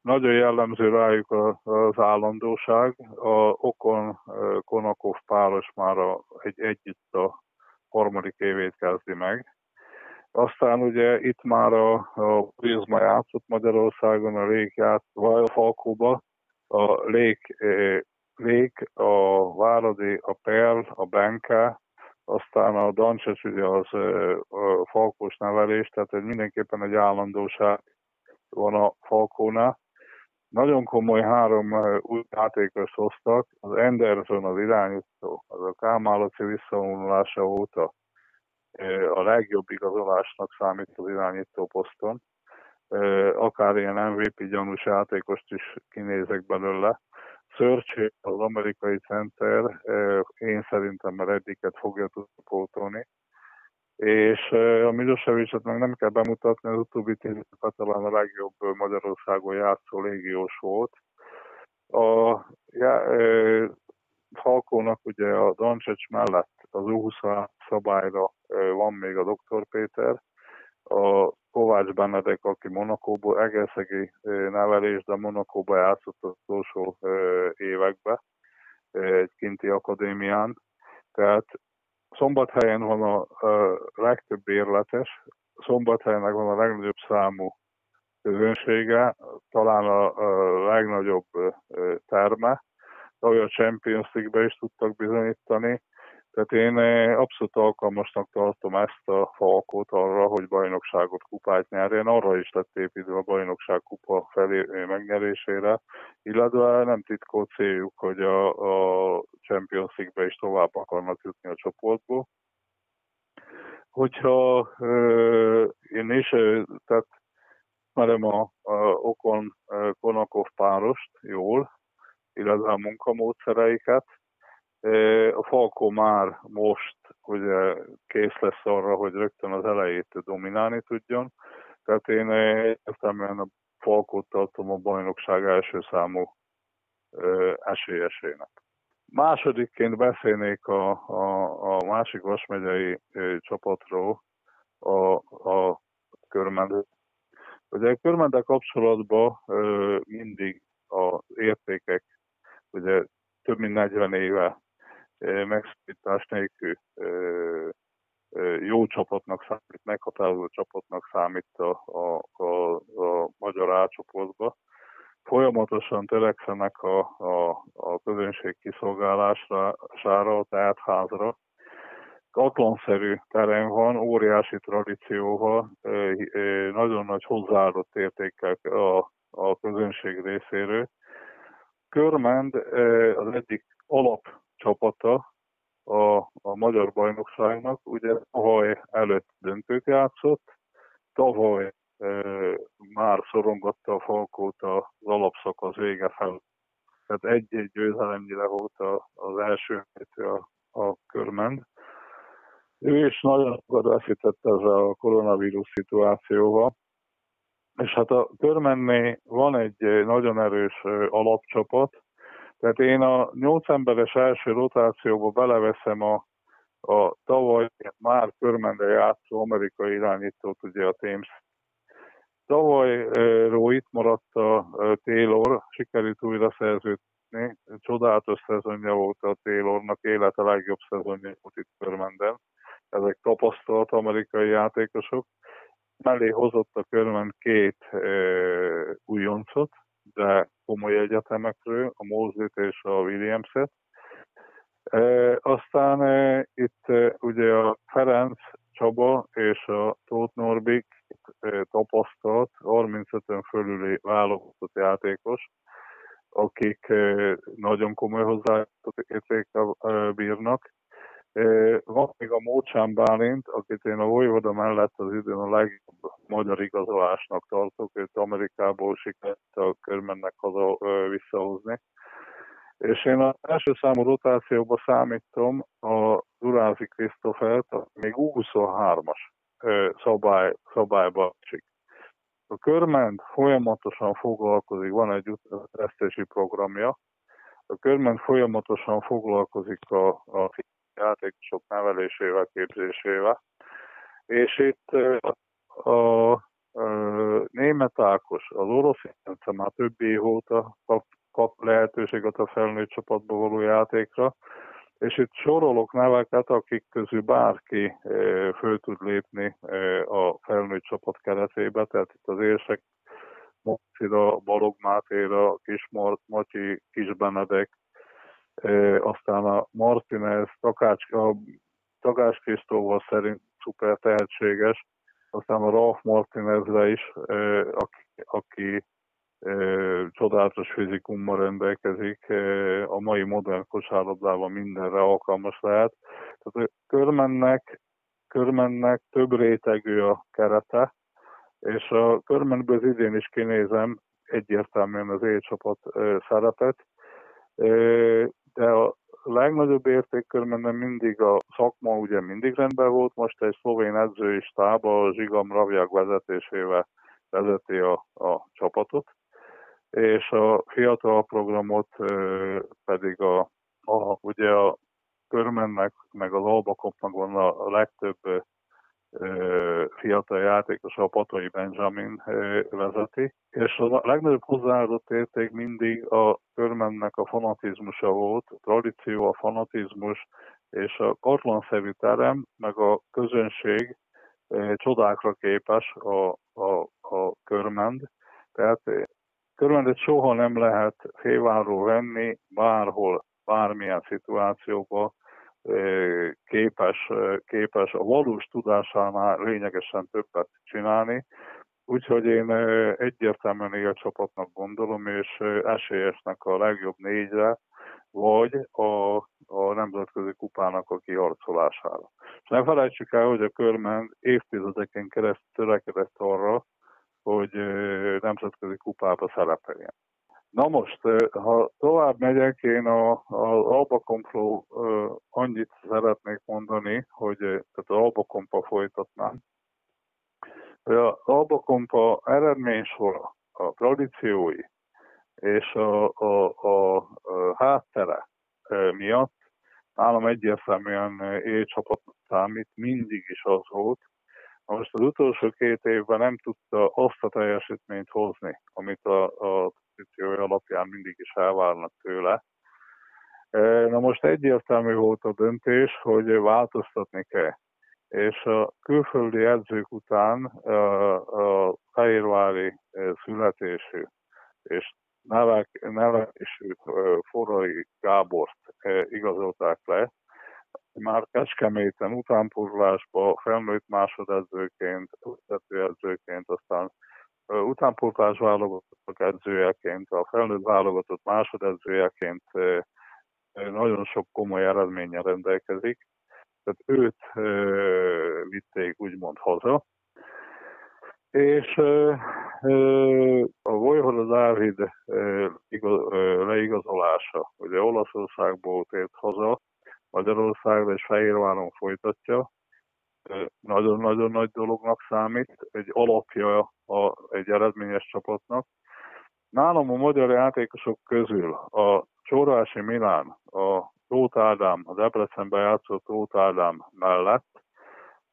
Nagyon jellemző rájuk az állandóság. A Okon Konakov páros már egy együtt a harmadik évét kezdi meg. Aztán ugye itt már a, a Prizma játszott Magyarországon, a Lék játszott a Falkóba, a Lék, Lék, a Váradi, a Perl, a Benke, aztán a Dancses ugye az a falkós nevelés, tehát egy mindenképpen egy állandóság van a Falkónál. Nagyon komoly három új játékos hoztak, az Anderson az irányító, az a Kálmálaci visszavonulása óta a legjobb igazolásnak számít az irányító poszton. Akár ilyen MVP gyanús játékost is kinézek belőle. Search az amerikai center, én szerintem már eddiket fogja tudni pótolni. És a Milosevic-et meg nem kell bemutatni, az utóbbi tíz talán a legjobb Magyarországon játszó légiós volt. A já, Falkónak ugye a Doncsics mellett az U20 szabályra van még a Dr. Péter, a Kovács Benedek, aki Monakóból, egészegi nevelés, de Monakóba játszott az utolsó években, egy kinti akadémián. Tehát Szombathelyen van a, legtöbb érletes, Szombathelyennek van a legnagyobb számú közönsége, talán a legnagyobb terme, ahogy a Champions League-be is tudtak bizonyítani, tehát én eh, abszolút alkalmasnak tartom ezt a falkot arra, hogy bajnokságot kupát nyerjen. Arra is lett építve a bajnokság kupa felé megnyerésére, illetve nem titkolt céljuk, hogy a, a Champions League-be is tovább akarnak jutni a csoportból. Hogyha euh, én is, tehát merem a, a Okon Konakov párost jól, illetve a munkamódszereiket, a Falkó már most ugye kész lesz arra, hogy rögtön az elejét dominálni tudjon. Tehát én értelműen a Falkót tartom a bajnokság első számú esélyesének. Másodikként beszélnék a, a, a másik Vasmegyei csapatról, a, a körmendő. Ugye a körmendel kapcsolatban mindig az értékek, ugye több mint 40 éve megszakítás nélkül jó csapatnak számít, meghatározó csapatnak számít a, a, a, a magyar átcsoportba. Folyamatosan törekszenek a, a, a közönség kiszolgálására, a teátházra. Atlanszerű terem van, óriási tradícióval, nagyon nagy hozzáadott értékkel a, a közönség részéről. Körmend az egyik alapcsapata a, a magyar bajnokságnak. Ugye tavaly előtt döntőt játszott, tavaly e, már szorongatta a Falkót az alapszakasz vége fel. Tehát egy-egy győzelemnyire volt az első a, a körmend. Ő is nagyon sokat veszített ezzel a koronavírus szituációval. És hát a körmenné van egy nagyon erős alapcsapat, tehát én a 8 emberes első rotációba beleveszem a, a tavaly már körmende játszó amerikai irányítót, ugye a Thames. Tavalyról itt maradt a Taylor, sikerült újra szerződni, csodálatos szezonja volt a Taylornak, élete legjobb szezonja volt itt körmenden. Ezek tapasztalt amerikai játékosok. Mellé hozott a körmen két e, újoncot, de komoly egyetemekről, a Mosley-t és a Williams-et. E, aztán e, itt e, ugye a Ferenc Csaba és a Tóth Norbik e, tapasztalt 35-ön fölüli válogatott játékos, akik e, nagyon komoly hozzáadott értékkel e, bírnak, van még a Mócsán Bálint, akit én a Vojvoda mellett az időn a legjobb magyar igazolásnak tartok, őt Amerikából sikerült a körmennek haza visszahozni. És én az első számú rotációban számítom a Durázi Krisztofert, még U23-as szabály, szabályba esik. A körment folyamatosan foglalkozik, van egy vesztési programja, a körment folyamatosan foglalkozik a, a játékosok nevelésével, képzésével. És itt a, a, a német Ákos, az orosz Jence már több év óta kap, kap lehetőséget a felnőtt csapatba való játékra, és itt sorolok neveket, akik közül bárki föl tud lépni a felnőtt csapat keretébe, tehát itt az érsek Mocira, Balog Mátéra, Kis Matyi, Kis aztán a Martinez, Takács, a Takács Krisztóval szerint szuper tehetséges, aztán a Ralph Martinezre is, aki, aki csodálatos fizikummal rendelkezik, a mai modern kosárlabdában mindenre alkalmas lehet. Tehát körmennek, körmennek több rétegű a kerete, és a körmenből idén is kinézem egyértelműen az E-csapat szerepet, de a legnagyobb értékkörben mindig a szakma ugye mindig rendben volt, most egy szlovén edzői stáb a Zsigam Ravjak vezetésével vezeti a, a csapatot, és a fiatal programot pedig a, a ugye a körmennek, meg az albakoknak van a legtöbb fiatal játékos, a Patai Benjamin vezeti, és a legnagyobb hozzáadott érték mindig a körmennek a fanatizmusa volt, a tradíció, a fanatizmus, és a kartlanszerű terem, meg a közönség csodákra képes a, a, a körmend. Tehát körmendet soha nem lehet félváról venni, bárhol, bármilyen szituációban, képes, képes a valós tudásánál lényegesen többet csinálni, úgyhogy én egyértelműen ilyen csapatnak gondolom, és esélyesnek a legjobb négyre, vagy a, a nemzetközi kupának a kiharcolására. És ne felejtsük el, hogy a körmen évtizedeken keresztül törekedett arra, hogy nemzetközi kupába szerepeljen. Na most, ha tovább megyek, én az Albakompról annyit szeretnék mondani, hogy tehát az Albakompa folytatnám. Az Albakompa eredménysora, a tradíciói és a, a, a, a háttere miatt nálam egyértelműen E csapat számít, mindig is az volt, Most az utolsó két évben nem tudta azt a teljesítményt hozni, amit a, a pozíciója alapján mindig is elvárnak tőle. Na most egyértelmű volt a döntés, hogy változtatni kell. És a külföldi edzők után a fehérvári születésű és nevelésű Forrai Gábort igazolták le, már Kecskeméten utánpótlásba felnőtt másodedzőként, edzőként, aztán utánpótlás válogatott edzőjeként, a felnőtt válogatott másodedzőjeként nagyon sok komoly eredménnyel rendelkezik. Tehát őt vitték úgymond haza. És a Vojvoda Dávid leigazolása, ugye Olaszországból tért haza, Magyarországra és Fehérváron folytatja, nagyon-nagyon nagy dolognak számít, egy alapja a, egy eredményes csapatnak. Nálam a magyar játékosok közül a Csorási Milán, a Tóth Ádám, a Debrecenben játszott Tóth Ádám mellett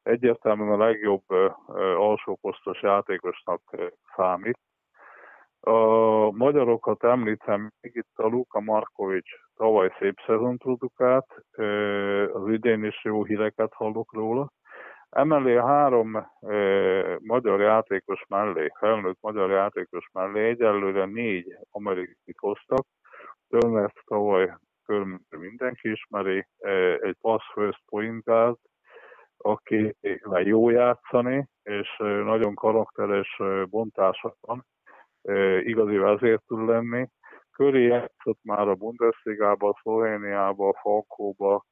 egyértelműen a legjobb alsóposztos játékosnak számít. A magyarokat említem, még itt a Luka Markovics tavaly szép szezon produkált, az idén is jó híreket hallok róla. Emellé három e, magyar játékos mellé, felnőtt magyar játékos mellé egyelőre négy amerikai hoztak. Turnert tavaly körülbelül mindenki ismeri, egy pass first point aki jó játszani, és nagyon karakteres bontása van, igazi vezér tud lenni. Köré játszott már a Bundesliga-ba, Szlovéniába, Falkóba,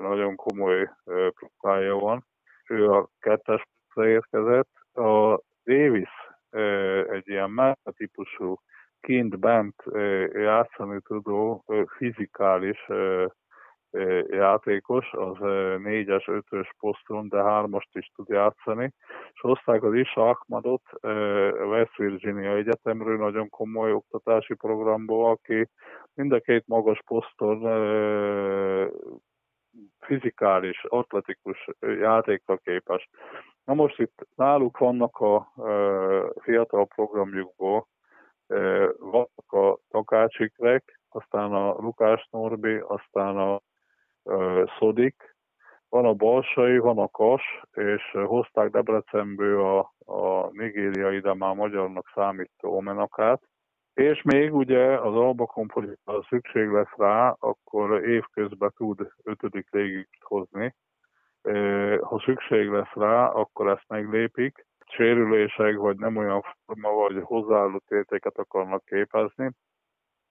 nagyon komoly próbája van. Ő a kettes érkezett. A Davis egy ilyen típusú kint bent játszani tudó fizikális játékos, az négyes, ötös poszton, de hármast is tud játszani, és hozták az Isa Ahmadot West Virginia Egyetemről, nagyon komoly oktatási programból, aki mind a két magas poszton fizikális, atletikus játékra képes. Na most itt náluk vannak a fiatal programjukból, vannak a Takácsikrek, aztán a Lukás Norbi, aztán a Szodik, van a Balsai, van a Kas, és hozták Debrecenből a, a nigériai, de már magyarnak számító Omenakát, és még ugye az Albakon, ha szükség lesz rá, akkor évközben tud ötödik légit hozni. Ha szükség lesz rá, akkor ezt meglépik. Sérülések, vagy nem olyan forma, vagy hozzáállott értéket akarnak képezni.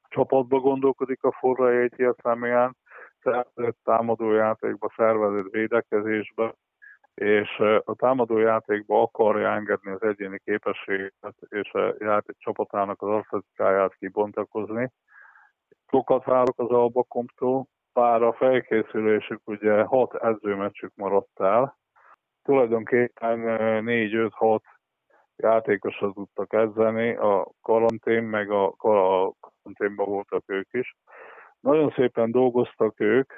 Csapatba gondolkodik a forra egyértelműen, szervezett támadójátékba, szervezett védekezésbe, és a támadójátékba akarja engedni az egyéni képességet és a játék csapatának az atletikáját kibontakozni. Sokat várok az Albakomtól, bár a felkészülésük ugye hat edzőmeccsük maradt el. Tulajdonképpen 4-5-6 játékosat tudtak edzeni, a karantén, meg a, a karanténban voltak ők is. Nagyon szépen dolgoztak ők,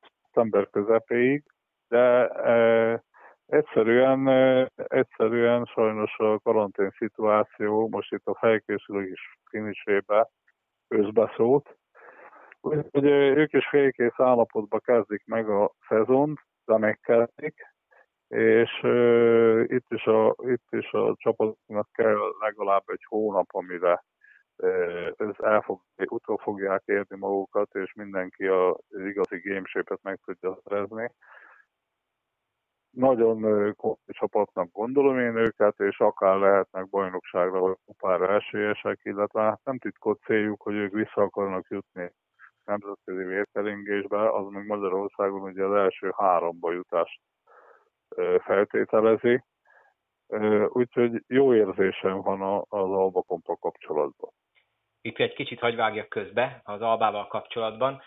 szeptember közepéig, de e, egyszerűen, e, egyszerűen sajnos a karantén szituáció most itt a felkészülés finisébe közbeszólt. Úgyhogy ők is félkész állapotba kezdik meg a szezont, de megkezdik, és uh, itt, is a, itt is a csapatnak kell legalább egy hónap, amire ez el fog, utol fogják érni magukat, és mindenki az igazi gameshape-et meg tudja szerezni. Nagyon komoly csapatnak gondolom én őket, és akár lehetnek bajnokságra vagy kupára esélyesek, illetve hát nem titkot céljuk, hogy ők vissza akarnak jutni nemzetközi vérkeringésbe, az meg Magyarországon ugye az első háromba jutást feltételezi. Úgyhogy jó érzésem van az Alba Kompa kapcsolatban itt egy kicsit hagyvágjak közbe az Albával kapcsolatban.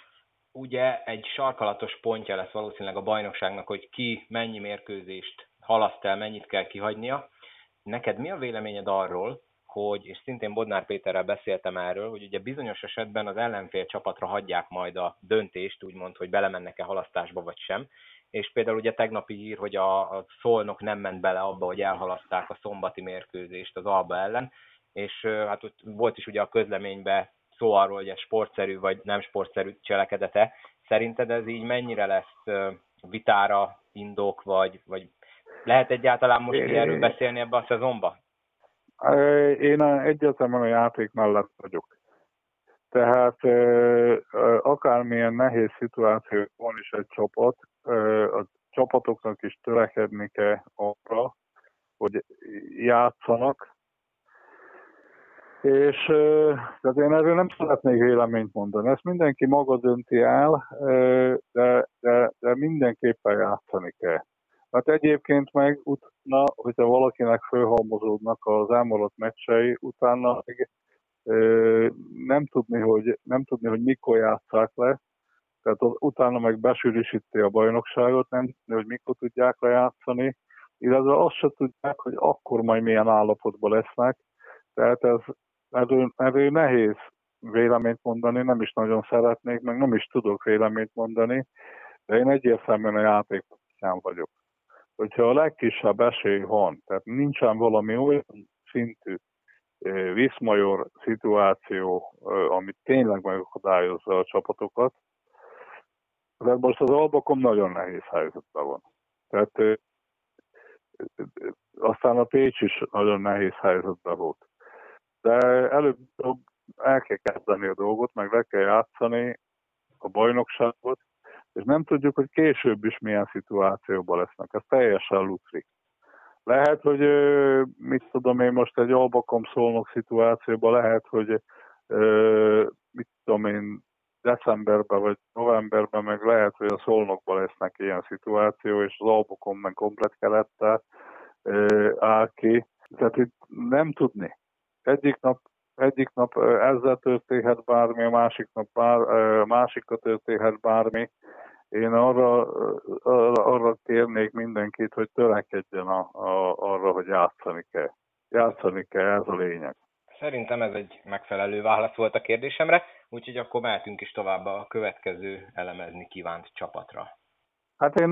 Ugye egy sarkalatos pontja lesz valószínűleg a bajnokságnak, hogy ki mennyi mérkőzést halaszt el, mennyit kell kihagynia. Neked mi a véleményed arról, hogy, és szintén Bodnár Péterrel beszéltem erről, hogy ugye bizonyos esetben az ellenfél csapatra hagyják majd a döntést, úgymond, hogy belemennek-e halasztásba vagy sem, és például ugye tegnapi hír, hogy a, a Szolnok nem ment bele abba, hogy elhalaszták a szombati mérkőzést az Alba ellen, és hát ott volt is ugye a közleményben szó arról, hogy ez sportszerű vagy nem sportszerű cselekedete. Szerinted ez így mennyire lesz vitára indok, vagy, vagy lehet egyáltalán most é, erről beszélni ebbe a szezonba? Én egyértelműen a játék mellett vagyok. Tehát akármilyen nehéz szituáció van is egy csapat, a csapatoknak is törekedni kell arra, hogy játszanak, és tehát én erről nem szeretnék véleményt mondani. Ezt mindenki maga dönti el, de, de, de mindenképpen játszani kell. Mert egyébként meg utána, hogyha valakinek fölhalmozódnak az elmaradt meccsei, utána meg nem tudni, hogy, nem tudni, hogy mikor játszák le, tehát az, utána meg besűrűsíti a bajnokságot, nem tudni, hogy mikor tudják lejátszani, illetve azt se tudják, hogy akkor majd milyen állapotban lesznek, tehát ez, erről, erről nehéz véleményt mondani, nem is nagyon szeretnék, meg nem is tudok véleményt mondani, de én egyértelműen a játékosán vagyok. Hogyha a legkisebb esély van, tehát nincsen valami olyan szintű viszmajor szituáció, amit tényleg megakadályozza a csapatokat, de most az Albakom nagyon nehéz helyzetben van. Tehát aztán a Pécs is nagyon nehéz helyzetben volt. De előbb el kell kezdeni a dolgot, meg le kell játszani a bajnokságot, és nem tudjuk, hogy később is milyen szituációban lesznek. Ez teljesen lutrik. Lehet, hogy mit tudom én most egy albakom szólnok szituációban lehet, hogy mit tudom én decemberben vagy novemberben meg lehet, hogy a szolnokban lesznek ilyen szituáció, és az albokon meg komplet kelettel áll ki. Tehát itt nem tudni. Egyik nap egyik nap ezzel történhet bármi, a másik nap bár, másikat történhet bármi, én arra, arra, arra kérnék mindenkit, hogy törekedjen a, a, arra, hogy játszani kell. Játszani kell, ez a lényeg. Szerintem ez egy megfelelő válasz volt a kérdésemre, úgyhogy akkor mehetünk is tovább a következő elemezni kívánt csapatra. Hát én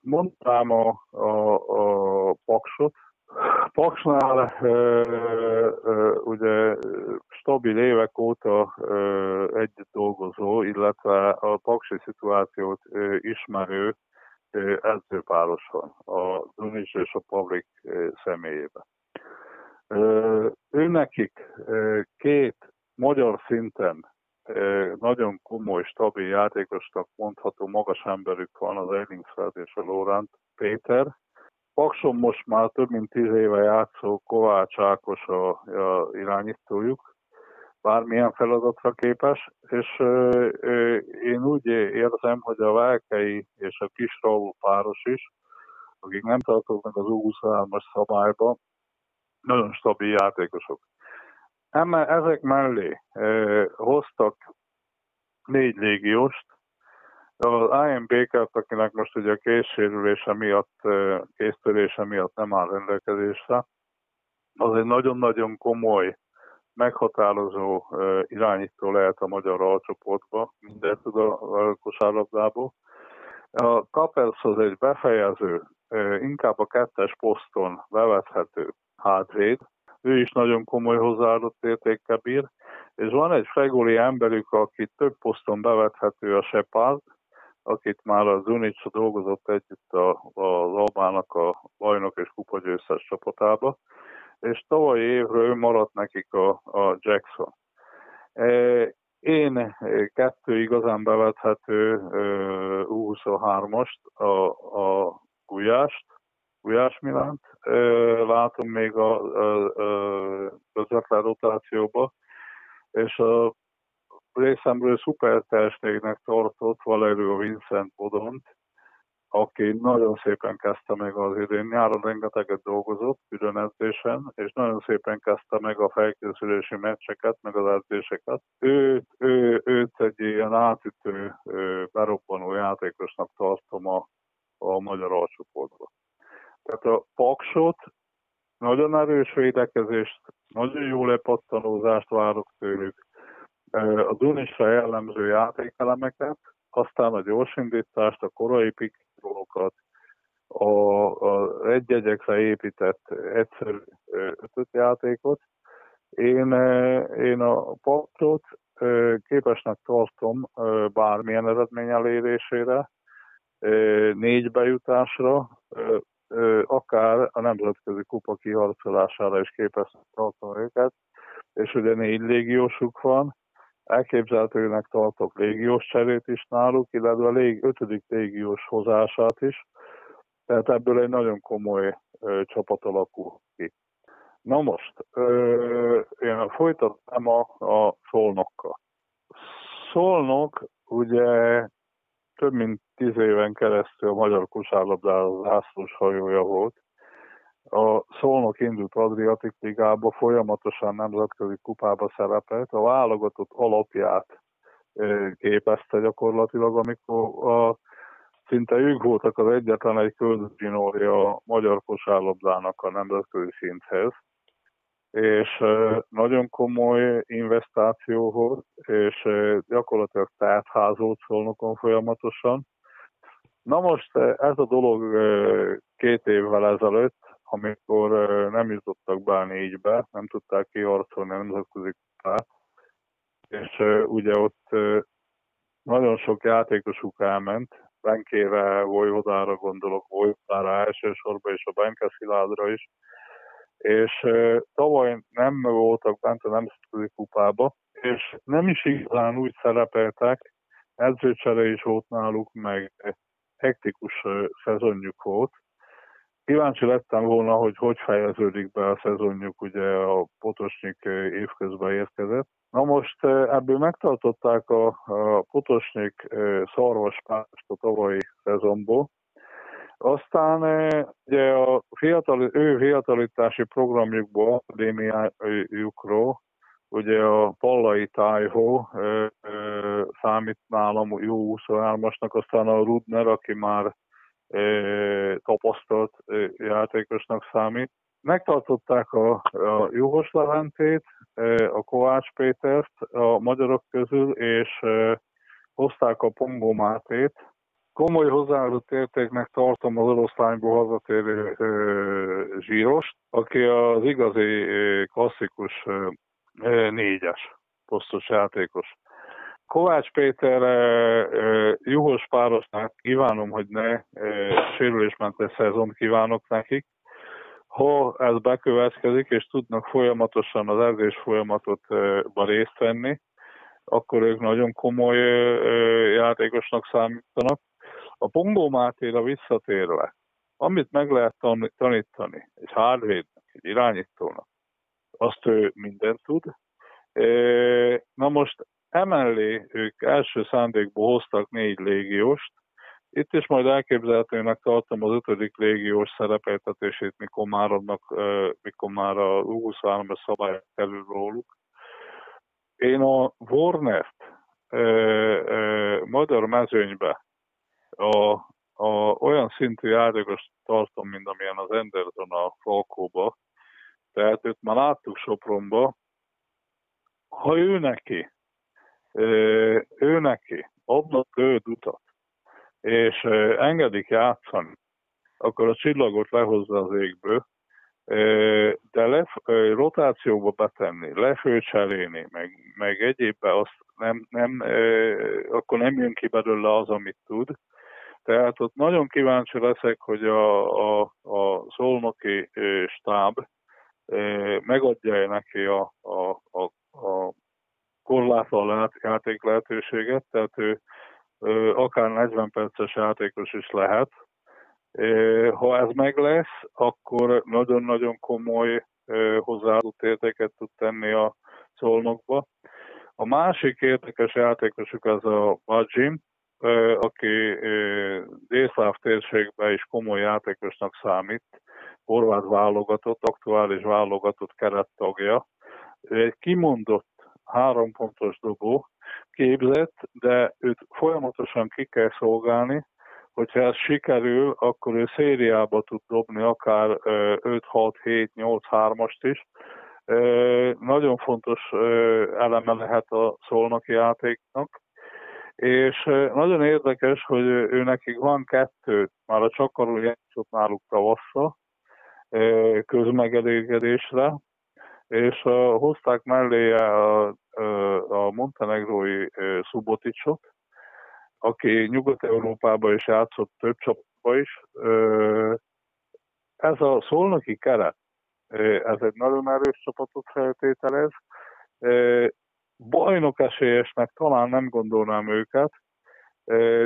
mondtam a, a, a Paksot, Paksnál ugye stabil évek óta együtt dolgozó, illetve a paksi szituációt ismerő edzőpáros van, a Dunis és a Pavlik személyében. Ő nekik két magyar szinten nagyon komoly, stabil játékosnak mondható magas emberük van, az Ellingsfeld és a Lorant Péter, Pakson most már több mint tíz éve játszó Kovács Ákos a, a irányítójuk, bármilyen feladatra képes, és ö, ö, én úgy érzem, hogy a Velkei és a Kis Raúl páros is, akik nem tartoznak az U23-as szabályba, nagyon stabil játékosok. Emme, ezek mellé ö, hoztak négy légióst, az IM Baker, akinek most ugye a készsérülése miatt, késztörése miatt nem áll rendelkezésre, az egy nagyon-nagyon komoly, meghatározó irányító lehet a magyar alcsoportba, mindent tud a kosárlabdából. A Capels az egy befejező, inkább a kettes poszton bevethető hátvéd, ő is nagyon komoly hozzáadott értékkel bír, és van egy fregoli emberük, aki több poszton bevethető a Shepard, akit már a Zunicsa dolgozott együtt a, az Albának a bajnok és kupagyőztes csapatába, és tavalyi évről maradt nekik a, a Jackson. E, én kettő igazán bevethető U23-ast, a, a Gulyást, Gulyás Milánt, látom még a, a, a közvetlen rotációba, és a részemről szuper tehetségnek tartott Valerio Vincent Bodont, aki nagyon szépen kezdte meg az idén. Nyáron rengeteget dolgozott külön edzésen, és nagyon szépen kezdte meg a felkészülési meccseket, meg az edzéseket. Őt, ő, őt egy ilyen átütő, berobbanó játékosnak tartom a, a magyar alcsoportban. Tehát a Paksot, nagyon erős védekezést, nagyon jó lepattanózást várok tőlük, a Dunisra jellemző játékelemeket, aztán a gyorsindítást, a korai pikrokat, a, a egy-egyekre épített egyszerű ötöt játékot. Én, én a paktot képesnek tartom bármilyen eredmény elérésére, négy bejutásra, akár a nemzetközi kupa kiharcolására is képesnek tartom őket, és ugye négy légiósuk van, elképzelhetőnek tartok légiós cserét is náluk, illetve a lég, ötödik légiós hozását is, tehát ebből egy nagyon komoly ö, csapat alakul ki. Na most, ö, én folytattam a, a Szolnokkal. Szolnok ugye több mint tíz éven keresztül a magyar kosárlabdához zászlós hajója volt. A Szolnok indult Adriatik Ligába, folyamatosan nemzetközi kupába szerepelt. A válogatott alapját képezte gyakorlatilag, amikor a, szinte ők voltak az egyetlen egy köldögzsinórja a magyar kosárlabdának a nemzetközi szinthez és nagyon komoly investáció volt, és gyakorlatilag tártházolt szolnokon folyamatosan. Na most ez a dolog két évvel ezelőtt, amikor nem jutottak be a négybe, nem tudták kiharcolni a nemzetközi kupát, és ugye ott nagyon sok játékosuk elment, Benkére, Vojvodára gondolok, Vojvodára elsősorban, és a Benke Sziládra is, és tavaly nem voltak bent a Nemzetközi Kupába, és nem is igazán úgy szerepeltek, edzőcsere is volt náluk, meg hektikus szezonjuk volt. Kíváncsi lettem volna, hogy hogy fejeződik be a szezonjuk, ugye a Potosnyik évközben érkezett. Na most ebből megtartották a, a Potosnyik szarvaspást a tavalyi szezonból, aztán ugye a fiatal, ő fiatalítási programjukból, akadémiájukról, ugye a Pallai Tájhó számít nálam jó 23-asnak, aztán a Rudner, aki már tapasztalt játékosnak számít. Megtartották a, a Juhos Leventét, a Kovács Pétert a magyarok közül, és hozták a Pongó Mátét, komoly hozzáadott értéknek tartom az oroszlányból hazatérő zsírost, aki az igazi klasszikus négyes posztos játékos. Kovács Péter juhos párosnak kívánom, hogy ne sérülésmentes szezon kívánok nekik. Ha ez bekövetkezik, és tudnak folyamatosan az edzés folyamatotban részt venni, akkor ők nagyon komoly játékosnak számítanak. A Pongó Mátéra visszatérve, amit meg lehet tanítani egy hardvédnek, egy irányítónak, azt ő mindent tud. Na most emellé ők első szándékból hoztak négy légióst, itt is majd elképzelhetőnek tartom az ötödik légiós szerepeltetését, mikor már, annak, mikor már a U23-as szabály kerül róluk. Én a Warnert magyar mezőnybe a, a, olyan szintű játékos tartom, mint amilyen az Anderson a Falkóba, tehát őt már láttuk Sopronba, ha ő neki, ő neki adnak őt utat, és engedik játszani, akkor a csillagot lehozza az égből, de le, rotációba betenni, lefőcserélni, meg, meg egyébben azt nem, nem, akkor nem jön ki belőle az, amit tud, tehát ott nagyon kíváncsi leszek, hogy a, a, a szolnoki stáb megadja-e neki a, a, a, a korlátlan játék lehetőséget, tehát ő akár 40 perces játékos is lehet. Ha ez meg lesz, akkor nagyon-nagyon komoly hozzáadott értéket tud tenni a szolnokba. A másik érdekes játékosuk az a Bajim, aki délszláv térségben is komoly játékosnak számít, horvát válogatott, aktuális válogatott kerettagja. Egy kimondott három pontos dobó, képzett, de őt folyamatosan ki kell szolgálni, hogyha ez sikerül, akkor ő szériába tud dobni akár 5-6-7-8-3-ast is. Nagyon fontos eleme lehet a szolnoki játéknak, És nagyon érdekes, hogy ő nekik van kettő, már a csakarú játszott náluk tavasszal, közmegelégedésre, és hozták mellé a, a montenegrói Suboticsot, aki Nyugat-Európában is játszott több csapatban is. Ez a szolnoki keret, ez egy nagyon erős csapatot feltételez. Bajnok esélyesnek talán nem gondolnám őket,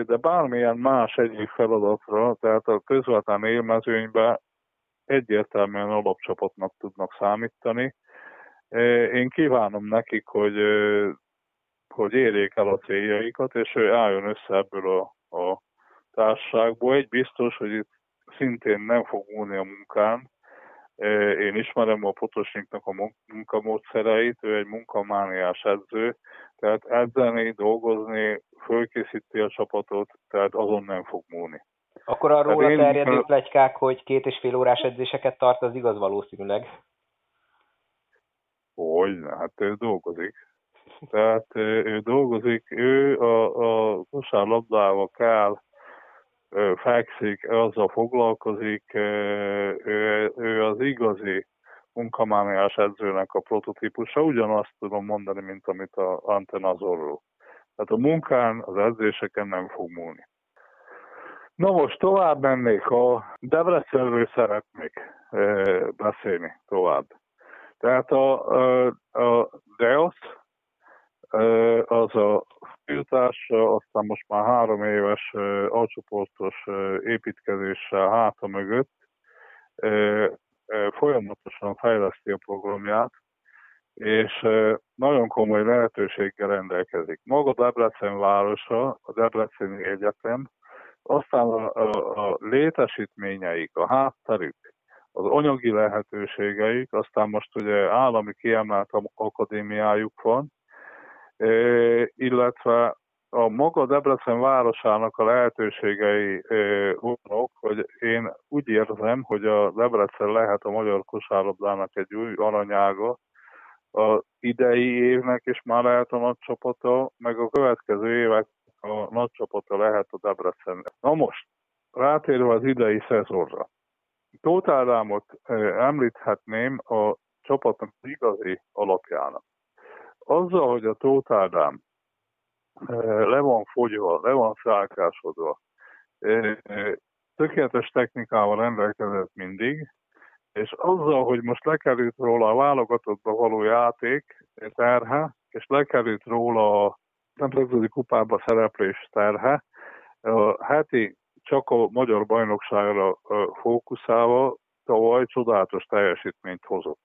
de bármilyen más egyik feladatra, tehát a közvetlen élmezőnyben egyértelműen alapcsapatnak tudnak számítani. Én kívánom nekik, hogy, hogy érjék el a céljaikat, és ő álljon össze ebből a, a társaságból. Egy biztos, hogy itt szintén nem fog múlni a munkán. Én ismerem a Potosniknak a munkamódszereit, ő egy munkamániás edző, tehát edzeni, dolgozni, fölkészíti a csapatot, tehát azon nem fog múlni. Akkor arról a terjedő plegykák, hogy két és fél órás edzéseket tart, az igaz valószínűleg? Hogy, hát ő dolgozik. Tehát ő dolgozik, ő a, a kosárlabdával kell, fekszik, azzal foglalkozik, ő, ő az igazi munkamániás edzőnek a prototípusa, ugyanazt tudom mondani, mint amit a Antenazorról. Tehát a munkán, az edzéseken nem fog múlni. Na most tovább mennék, a Debrecenről szeretnék beszélni tovább. Tehát a, a, Deos, az a fiútárs, aztán most már három éves alcsoportos építkezéssel háta mögött folyamatosan fejleszti a programját, és nagyon komoly lehetőséggel rendelkezik. Maga Debrecen városa, a Debreceni Egyetem, aztán a, a, a létesítményeik, a hátterük, az anyagi lehetőségeik, aztán most ugye állami kiemelt akadémiájuk van, illetve a maga Debrecen városának a lehetőségei olyanok, hogy én úgy érzem, hogy a Debrecen lehet a magyar kosárlabdának egy új aranyága, a idei évnek is már lehet a nagy csapata, meg a következő évek a nagy csapata lehet a Debrecen. Na most, rátérve az idei szezonra. Tóth Ádámot említhetném a csapatnak igazi alapjának. Azzal, hogy a Tóth Ádám le van fogyva, le van szálkásodva, tökéletes technikával rendelkezett mindig, és azzal, hogy most lekerült róla a válogatottba való játék terhe, és lekerült róla a nemzetközi kupába szereplés terhe, a heti csak a magyar bajnokságra fókuszálva tavaly csodálatos teljesítményt hozott.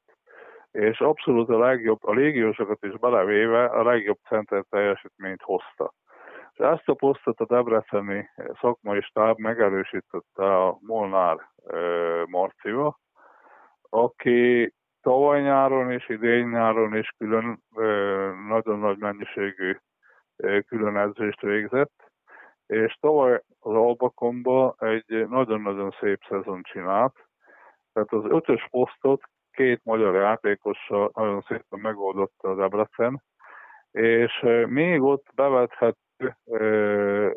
És abszolút a legjobb, a légiósokat is belevéve a legjobb center teljesítményt hozta. És ezt a posztot a Debreceni szakmai stáb megerősítette a Molnár Marcival, aki tavaly nyáron és idén nyáron is külön nagyon nagy mennyiségű külön edzést végzett, és tavaly az Albakomba egy nagyon-nagyon szép szezon csinált, tehát az ötös posztot két magyar játékossal nagyon szépen megoldotta az Debrecen, és még ott bevethető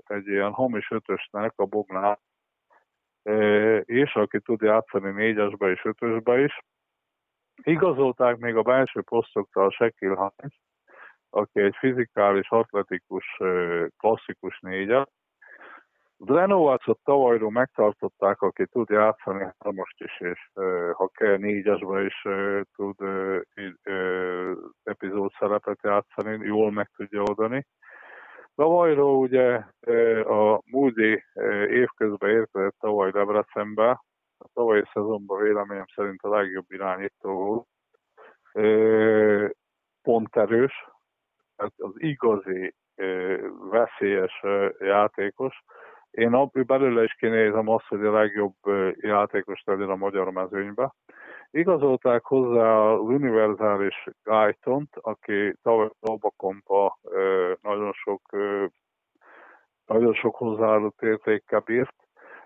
egy ilyen hamis ötösnek a Bognár, és aki tud játszani négyesbe és ötösbe is. Igazolták még a belső posztokra a Sekil Hines, aki egy fizikális, atletikus, klasszikus négyes, Drenovacot tavalyról megtartották, aki tud játszani most is, és ha kell négyesbe is tud epizód szerepet játszani, jól meg tudja oldani. Tavalyról ugye a Moody évközben érkezett tavaly Debrecenbe, a tavalyi szezonban véleményem szerint a legjobb irányító volt. Ponterős, tehát az igazi veszélyes játékos, én belőle is kinézem azt, hogy a legjobb játékos legyen a magyar mezőnybe. Igazolták hozzá az univerzális Guyton-t, aki tavaly Kompa nagyon sok, nagyon sok hozzáadott értékkel bírt.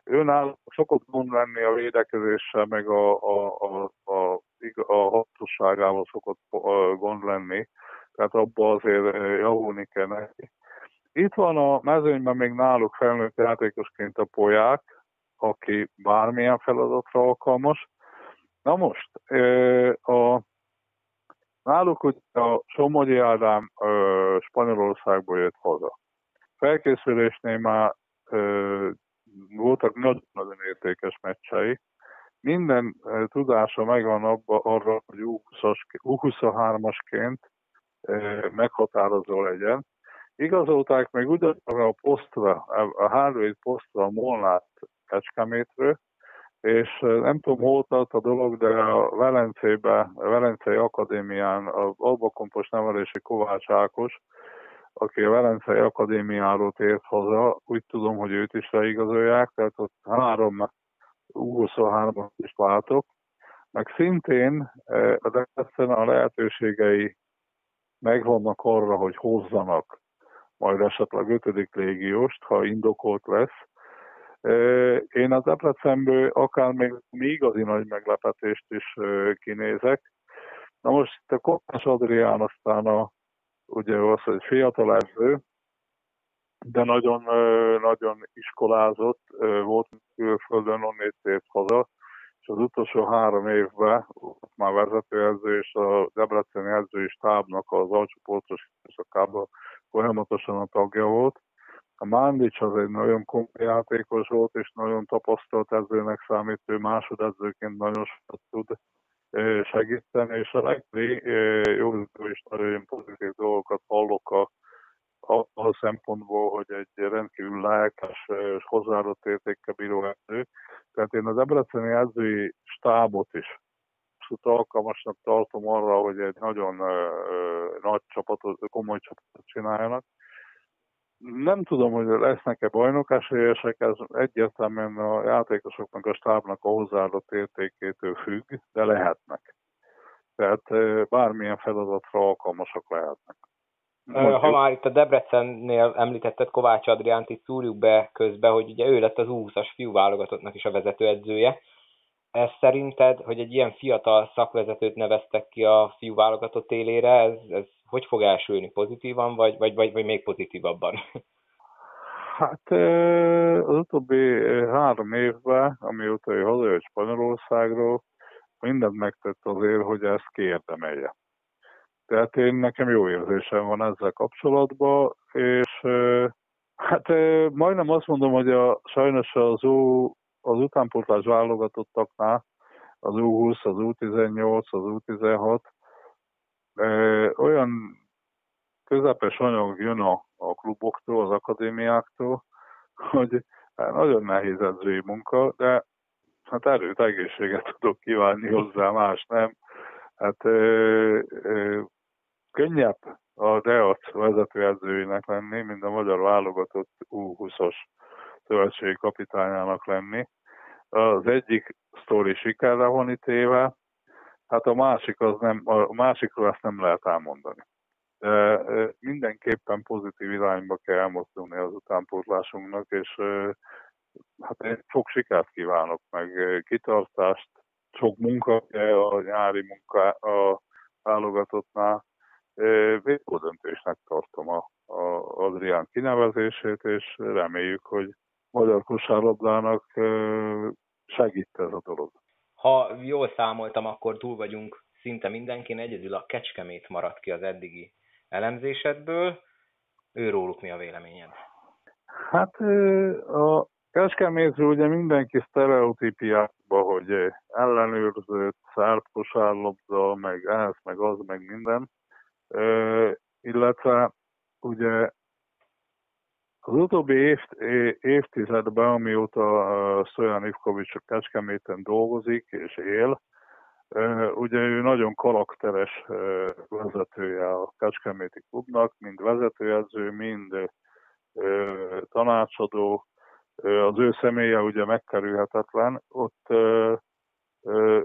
Őnál szokott gond lenni a védekezéssel, meg a, a, a, a, a hatóságával szokott gond lenni, tehát abba azért javulni kell neki Itt van a mezőnyben még náluk felnőtt játékosként a polyák, aki bármilyen feladatra alkalmas. Na most, a, náluk ugye a Somogyi Ádám Spanyolországból jött haza. Felkészülésnél már voltak nagyon-nagyon értékes meccsei. Minden tudása megvan abba, arra, hogy U23-asként meghatározó legyen. Igazolták meg ugyanarra a posztra, a Harvard posztra a Molnát Kecskemétről, és nem tudom, hol tart a dolog, de a Velencébe, a Velencei Akadémián a albakompos nevelési Kovács Ákos, aki a Velencei Akadémiáról tért haza, úgy tudom, hogy őt is leigazolják, tehát ott három U23-at is látok, meg szintén a Debrecen a lehetőségei megvannak arra, hogy hozzanak majd esetleg ötödik légióst, ha indokolt lesz. Én az Debrecenből akár még igazi nagy meglepetést is kinézek. Na most a Koppás Adrián aztán a, ugye az, hogy fiatal edző, de nagyon, nagyon iskolázott, volt külföldön, onnét tért haza, és az utolsó három évben már vezetőedző és a Debreceni edzői stábnak az alcsoportos időszakában folyamatosan a tagja volt. A Mándics az egy nagyon komoly játékos volt, és nagyon tapasztalt edzőnek számít, ő másodedzőként nagyon sokat tud segíteni, és a legjobb jó és nagyon pozitív dolgokat hallok a, a, a szempontból, hogy egy rendkívül lelkes és hozzáadott értékkel bíró edző. Tehát én az Debreceni edzői stábot is abszolút alkalmasnak tartom arra, hogy egy nagyon uh, nagy csapatot, komoly csapatot csináljanak. Nem tudom, hogy lesznek-e bajnok esélyesek, ez egyértelműen a játékosoknak, a stábnak a hozzáadott értékétől függ, de lehetnek. Tehát bármilyen feladatra alkalmasak lehetnek. Mondjuk. Ha már itt a Debrecennél említetted Kovács Adriánt, itt szúrjuk be közbe, hogy ugye ő lett az 20-as fiú válogatottnak is a vezetőedzője ez szerinted, hogy egy ilyen fiatal szakvezetőt neveztek ki a fiú válogatott élére, ez, ez hogy fog elsülni? Pozitívan, vagy, vagy, vagy, vagy még pozitívabban? Hát az utóbbi három évben, amióta ő hazajött Spanyolországról, mindent megtett azért, hogy ezt kiérdemelje. Tehát én nekem jó érzésem van ezzel kapcsolatban, és hát majdnem azt mondom, hogy a, sajnos az az utánpótlás válogatottaknál az U20, az U18, az U16 olyan közepes anyag jön a, a kluboktól, az akadémiáktól, hogy hát nagyon nehéz edzői munka, de hát erőt, egészséget tudok kívánni hozzá, más nem. Hát ö, ö, könnyebb a DEAC vezetőedzőinek lenni, mint a magyar válogatott U20-os szövetségi kapitányának lenni. Az egyik sztori sikerre van ítéve, hát a másik az nem, a másikról ezt nem lehet elmondani. De mindenképpen pozitív irányba kell elmozdulni az utánpótlásunknak, és hát én sok sikert kívánok, meg kitartást, sok munka a nyári munka a válogatottnál. Végül döntésnek tartom a, a Adrián kinevezését, és reméljük, hogy magyar kosárlabdának segít ez a dolog. Ha jól számoltam, akkor túl vagyunk szinte mindenkin, egyedül a Kecskemét maradt ki az eddigi elemzésedből. Őróluk mi a véleményed? Hát a Kecskemétről ugye mindenki sztereotípiákba, hogy ellenőrzött, szárt kosárlabda, meg ez, meg az, meg minden. illetve ugye az utóbbi év, évtizedben, amióta Stojan Ivkovics a Kecskeméten dolgozik és él, ugye ő nagyon karakteres vezetője a Kecskeméti klubnak, mind vezetőedző, mind tanácsadó, az ő személye ugye megkerülhetetlen, ott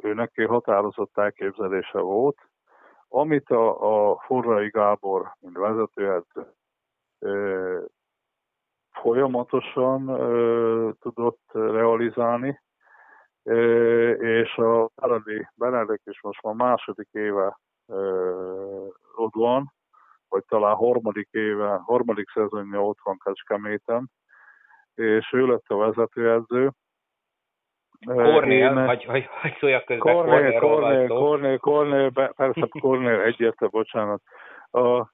ő neki határozott elképzelése volt, amit a, a Forrai Gábor, mint vezetőedző folyamatosan ö, tudott realizálni, ö, és a Benedek, Benedek is most már második éve ö, ott van vagy talán harmadik éve, harmadik szezonja ott van Kecskeméten, és ő lett a vezetőedző. Kornél, vagy, vagy, vagy szóljak közben, Kornél, Kornél, Kornél, Kornél, persze Kornél egyértelmű, bocsánat. A, a,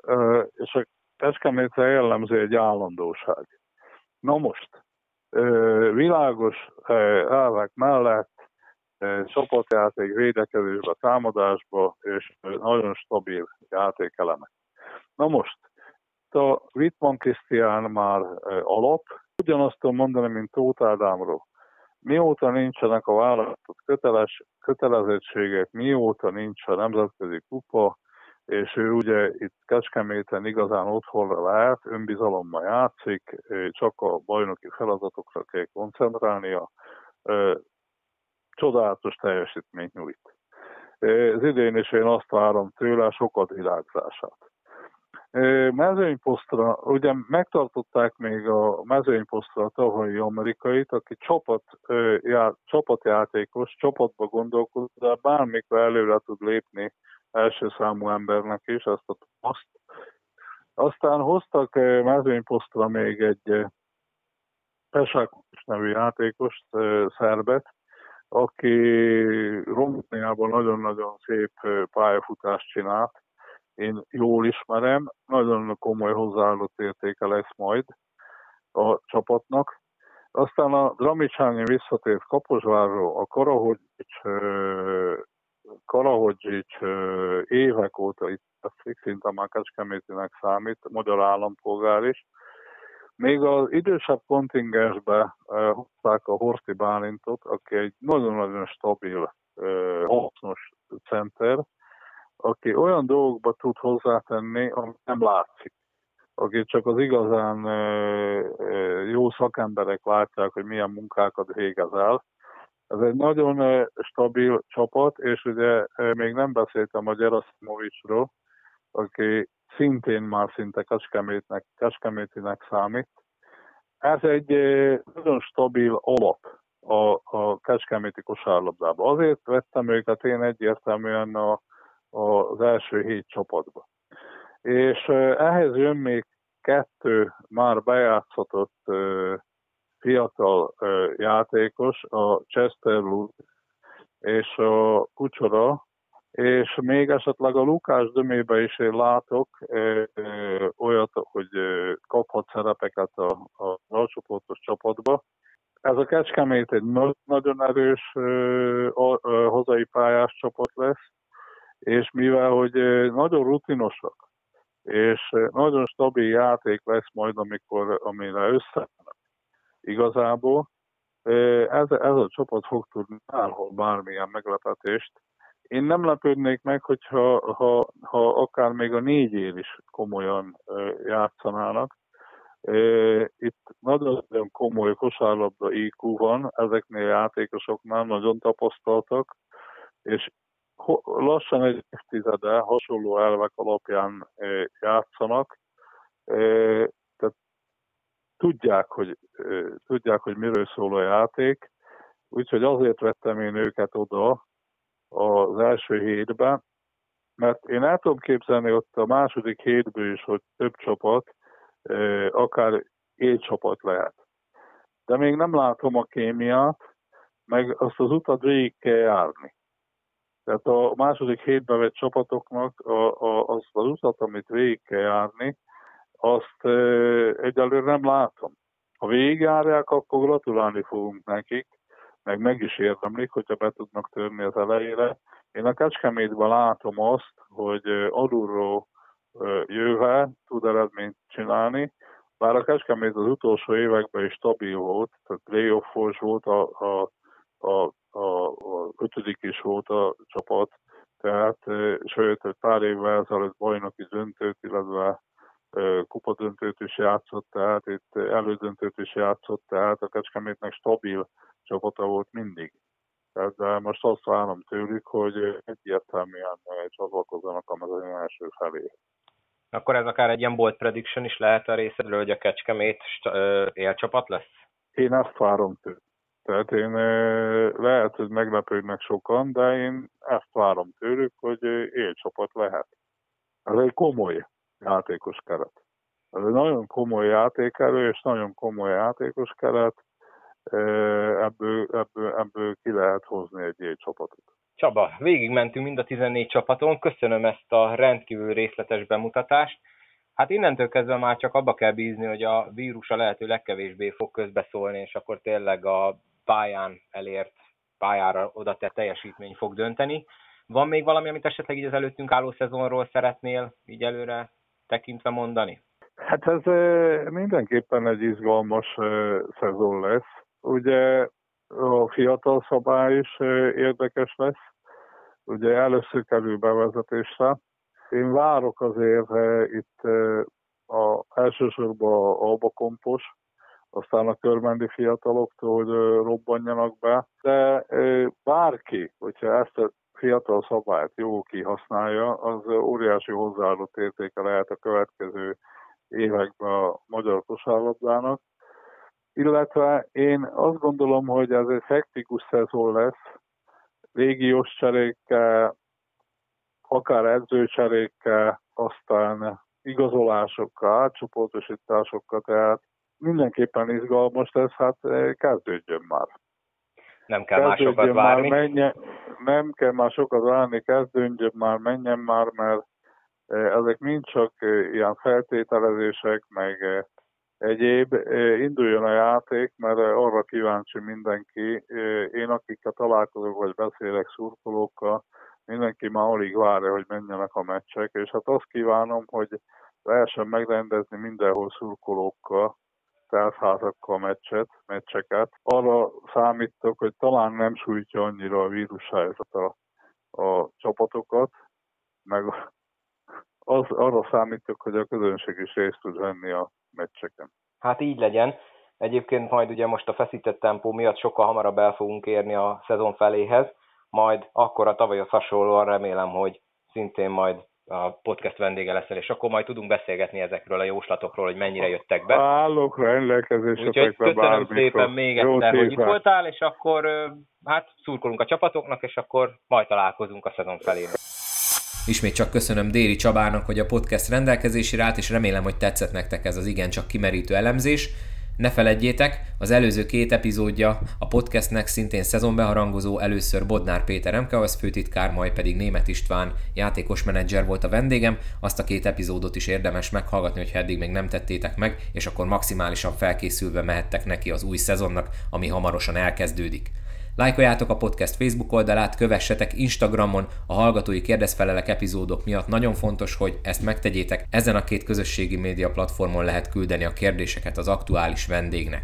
a, és a Kecskemétre jellemző egy állandóság. Na most, világos elvek mellett csapatjáték, védekezésbe, támadásba, és nagyon stabil játékelemek. Na most, a Wittmann Krisztián már alap, ugyanazt tudom mondani, mint Tóth Ádámról. Mióta nincsenek a választott köteles, kötelezettségek, mióta nincs a nemzetközi kupa, és ő ugye itt Kecskeméten igazán otthonra lehet, önbizalommal játszik, csak a bajnoki feladatokra kell koncentrálnia, csodálatos teljesítményt nyújt. Az idén is én azt várom tőle, sokat világzását. Mezőnyposztra, ugye megtartották még a mezőnyposztra a tavalyi amerikait, aki csapat, já, csapatjátékos, csapatba gondolkodik, de bármikor előre tud lépni első számú embernek is, ezt a poszt. Aztán hoztak mezőnyposztra még egy Pesákos nevű játékost, szerbet, aki Romániában nagyon-nagyon szép pályafutást csinált. Én jól ismerem, nagyon komoly hozzáadott értéke lesz majd a csapatnak. Aztán a Dramicsányi visszatért Kaposvárról, a Karahogyics, Karahodzsics évek óta itt szinte már Kecskemétinek számít, magyar állampolgár is, még az idősebb kontingensbe hozták a Horti Bálintot, aki egy nagyon-nagyon stabil, hasznos center, aki olyan dolgokba tud hozzátenni, amit nem látszik. Aki csak az igazán jó szakemberek látják, hogy milyen munkákat végez el. Ez egy nagyon stabil csapat, és ugye még nem beszéltem a Gerasimovicsról, aki szintén már szinte Kecskemétnek, Kecskemétinek számít. Ez egy nagyon stabil alap a, a Kecskeméti kosárlabdában. Azért vettem őket én egyértelműen a, a, az első hét csapatba. És ehhez jön még kettő már bejátszatott fiatal játékos, a Chester és a Kucsora, és még esetleg a Lukás dömébe is én látok ö, ö, olyat, hogy ö, kaphat szerepeket a, a alcsoportos csapatba. Ez a Kecskemét egy nagyon erős ö, ö, hazai pályás csapat lesz, és mivel hogy nagyon rutinosak, és nagyon stabil játék lesz majd, amikor, amire összeállnak igazából, ez, ez a csapat fog tudni bárhol bármilyen meglepetést. Én nem lepődnék meg, hogyha ha, ha akár még a négyér is komolyan játszanának. Itt nagyon komoly kosárlabda IQ van, ezeknél játékosoknál nagyon tapasztaltak, és lassan egy évtizede hasonló elvek alapján játszanak, tudják, hogy, tudják, hogy miről szól a játék, úgyhogy azért vettem én őket oda, az első hétben, mert én el tudom képzelni ott a második hétből is, hogy több csapat, akár csapat lehet. De még nem látom a kémiát, meg azt az utat végig kell járni. Tehát a második hétben vett csapatoknak a, a, azt az utat, amit végig kell járni, azt egyelőre nem látom. Ha végigjárják, akkor gratulálni fogunk nekik, meg meg is érdemlik, hogyha be tudnak törni az elejére. Én a Kecskemétben látom azt, hogy alulról jöve tud eredményt csinálni, bár a Kecskemét az utolsó években is stabil volt, tehát playoffos volt, a, a, a, a, a ötödik is volt a csapat, tehát sőt, egy pár évvel ezelőtt bajnoki döntőt, illetve kupadöntőt is játszott, tehát itt elődöntőt is játszott, tehát a Kecskemétnek stabil csapata volt mindig. Tehát, de most azt várom tőlük, hogy egyértelműen csatlakozzanak a mezőny első felé. Akkor ez akár egy ilyen bold prediction is lehet a részedről, hogy a Kecskemét élcsapat lesz? Én ezt várom tőlük. Tehát én lehet, hogy meglepődnek sokan, de én ezt várom tőlük, hogy élcsapat lehet. Ez egy komoly játékos keret. Ez egy nagyon komoly játékerő és nagyon komoly játékos keret, ebből, ebből, ebből ki lehet hozni egy egy csapatot. Csaba, végigmentünk mind a 14 csapaton, köszönöm ezt a rendkívül részletes bemutatást. Hát innentől kezdve már csak abba kell bízni, hogy a vírus a lehető legkevésbé fog közbeszólni, és akkor tényleg a pályán elért, pályára oda tett teljesítmény fog dönteni. Van még valami, amit esetleg így az előttünk álló szezonról szeretnél így előre tekintve mondani? Hát ez mindenképpen egy izgalmas szezon lesz. Ugye a fiatal szabály is érdekes lesz. Ugye először kerül bevezetésre. Én várok azért itt a, elsősorban a albakompos, aztán a körmendi fiataloktól, hogy robbanjanak be, de bárki, hogyha ezt fiatal szabályt jó kihasználja, az óriási hozzáadott értéke lehet a következő években a magyar kosárlabdának. Illetve én azt gondolom, hogy ez egy hektikus szezon lesz, régiós cserékkel, akár edzőcserékkel, aztán igazolásokkal, átcsoportosításokkal, tehát mindenképpen izgalmas lesz, hát kezdődjön már. Nem kell már sokat várni. Már menjen, nem kell már sokat várni, kezdődjön már, menjen már, mert ezek mind csak ilyen feltételezések, meg egyéb. Induljon a játék, mert arra kíváncsi mindenki. Én akikkel találkozok, vagy beszélek szurkolókkal, mindenki már alig várja, hogy menjenek a meccsek, és hát azt kívánom, hogy lehessen megrendezni mindenhol szurkolókkal, teltházakkal meccset, meccseket. Arra számítok, hogy talán nem sújtja annyira a vírushelyzet a, a csapatokat, meg az, arra számítok, hogy a közönség is részt tud venni a meccseken. Hát így legyen. Egyébként majd ugye most a feszített tempó miatt sokkal hamarabb el fogunk érni a szezon feléhez, majd akkor a tavalyhoz hasonlóan remélem, hogy szintén majd a podcast vendége leszel, és akkor majd tudunk beszélgetni ezekről a jóslatokról, hogy mennyire jöttek be. Állok rendelkezésre. Úgyhogy köszönöm szépen még egyszer, hogy itt voltál, és akkor hát szurkolunk a csapatoknak, és akkor majd találkozunk a szezon felé. Ismét csak köszönöm Déri Csabának, hogy a podcast rendelkezésére állt, és remélem, hogy tetszett nektek ez az igencsak kimerítő elemzés. Ne feledjétek, az előző két epizódja a podcastnek szintén szezonbeharangozó, először Bodnár Péter MKOS főtitkár, majd pedig Német István játékos menedzser volt a vendégem. Azt a két epizódot is érdemes meghallgatni, hogyha eddig még nem tettétek meg, és akkor maximálisan felkészülve mehettek neki az új szezonnak, ami hamarosan elkezdődik. Lájkoljátok a podcast Facebook oldalát, kövessetek Instagramon a hallgatói kérdezfelelek epizódok miatt. Nagyon fontos, hogy ezt megtegyétek. Ezen a két közösségi média platformon lehet küldeni a kérdéseket az aktuális vendégnek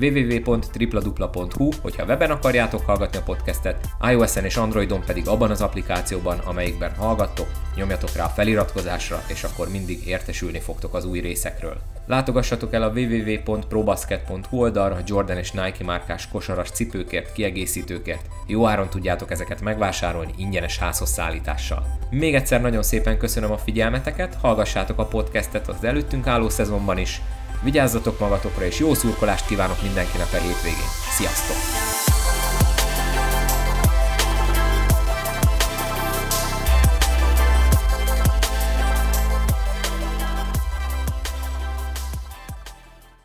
www.tripladupla.hu, hogyha weben akarjátok hallgatni a podcastet, iOS-en és Androidon pedig abban az applikációban, amelyikben hallgattok, nyomjatok rá a feliratkozásra, és akkor mindig értesülni fogtok az új részekről. Látogassatok el a www.probasket.hu oldalra Jordan és Nike márkás kosaras cipőkért, kiegészítőkért. Jó áron tudjátok ezeket megvásárolni ingyenes házhoz szállítással. Még egyszer nagyon szépen köszönöm a figyelmeteket, hallgassátok a podcastet az előttünk álló szezonban is, Vigyázzatok magatokra, és jó szurkolást kívánok mindenkinek a hétvégén. Sziasztok!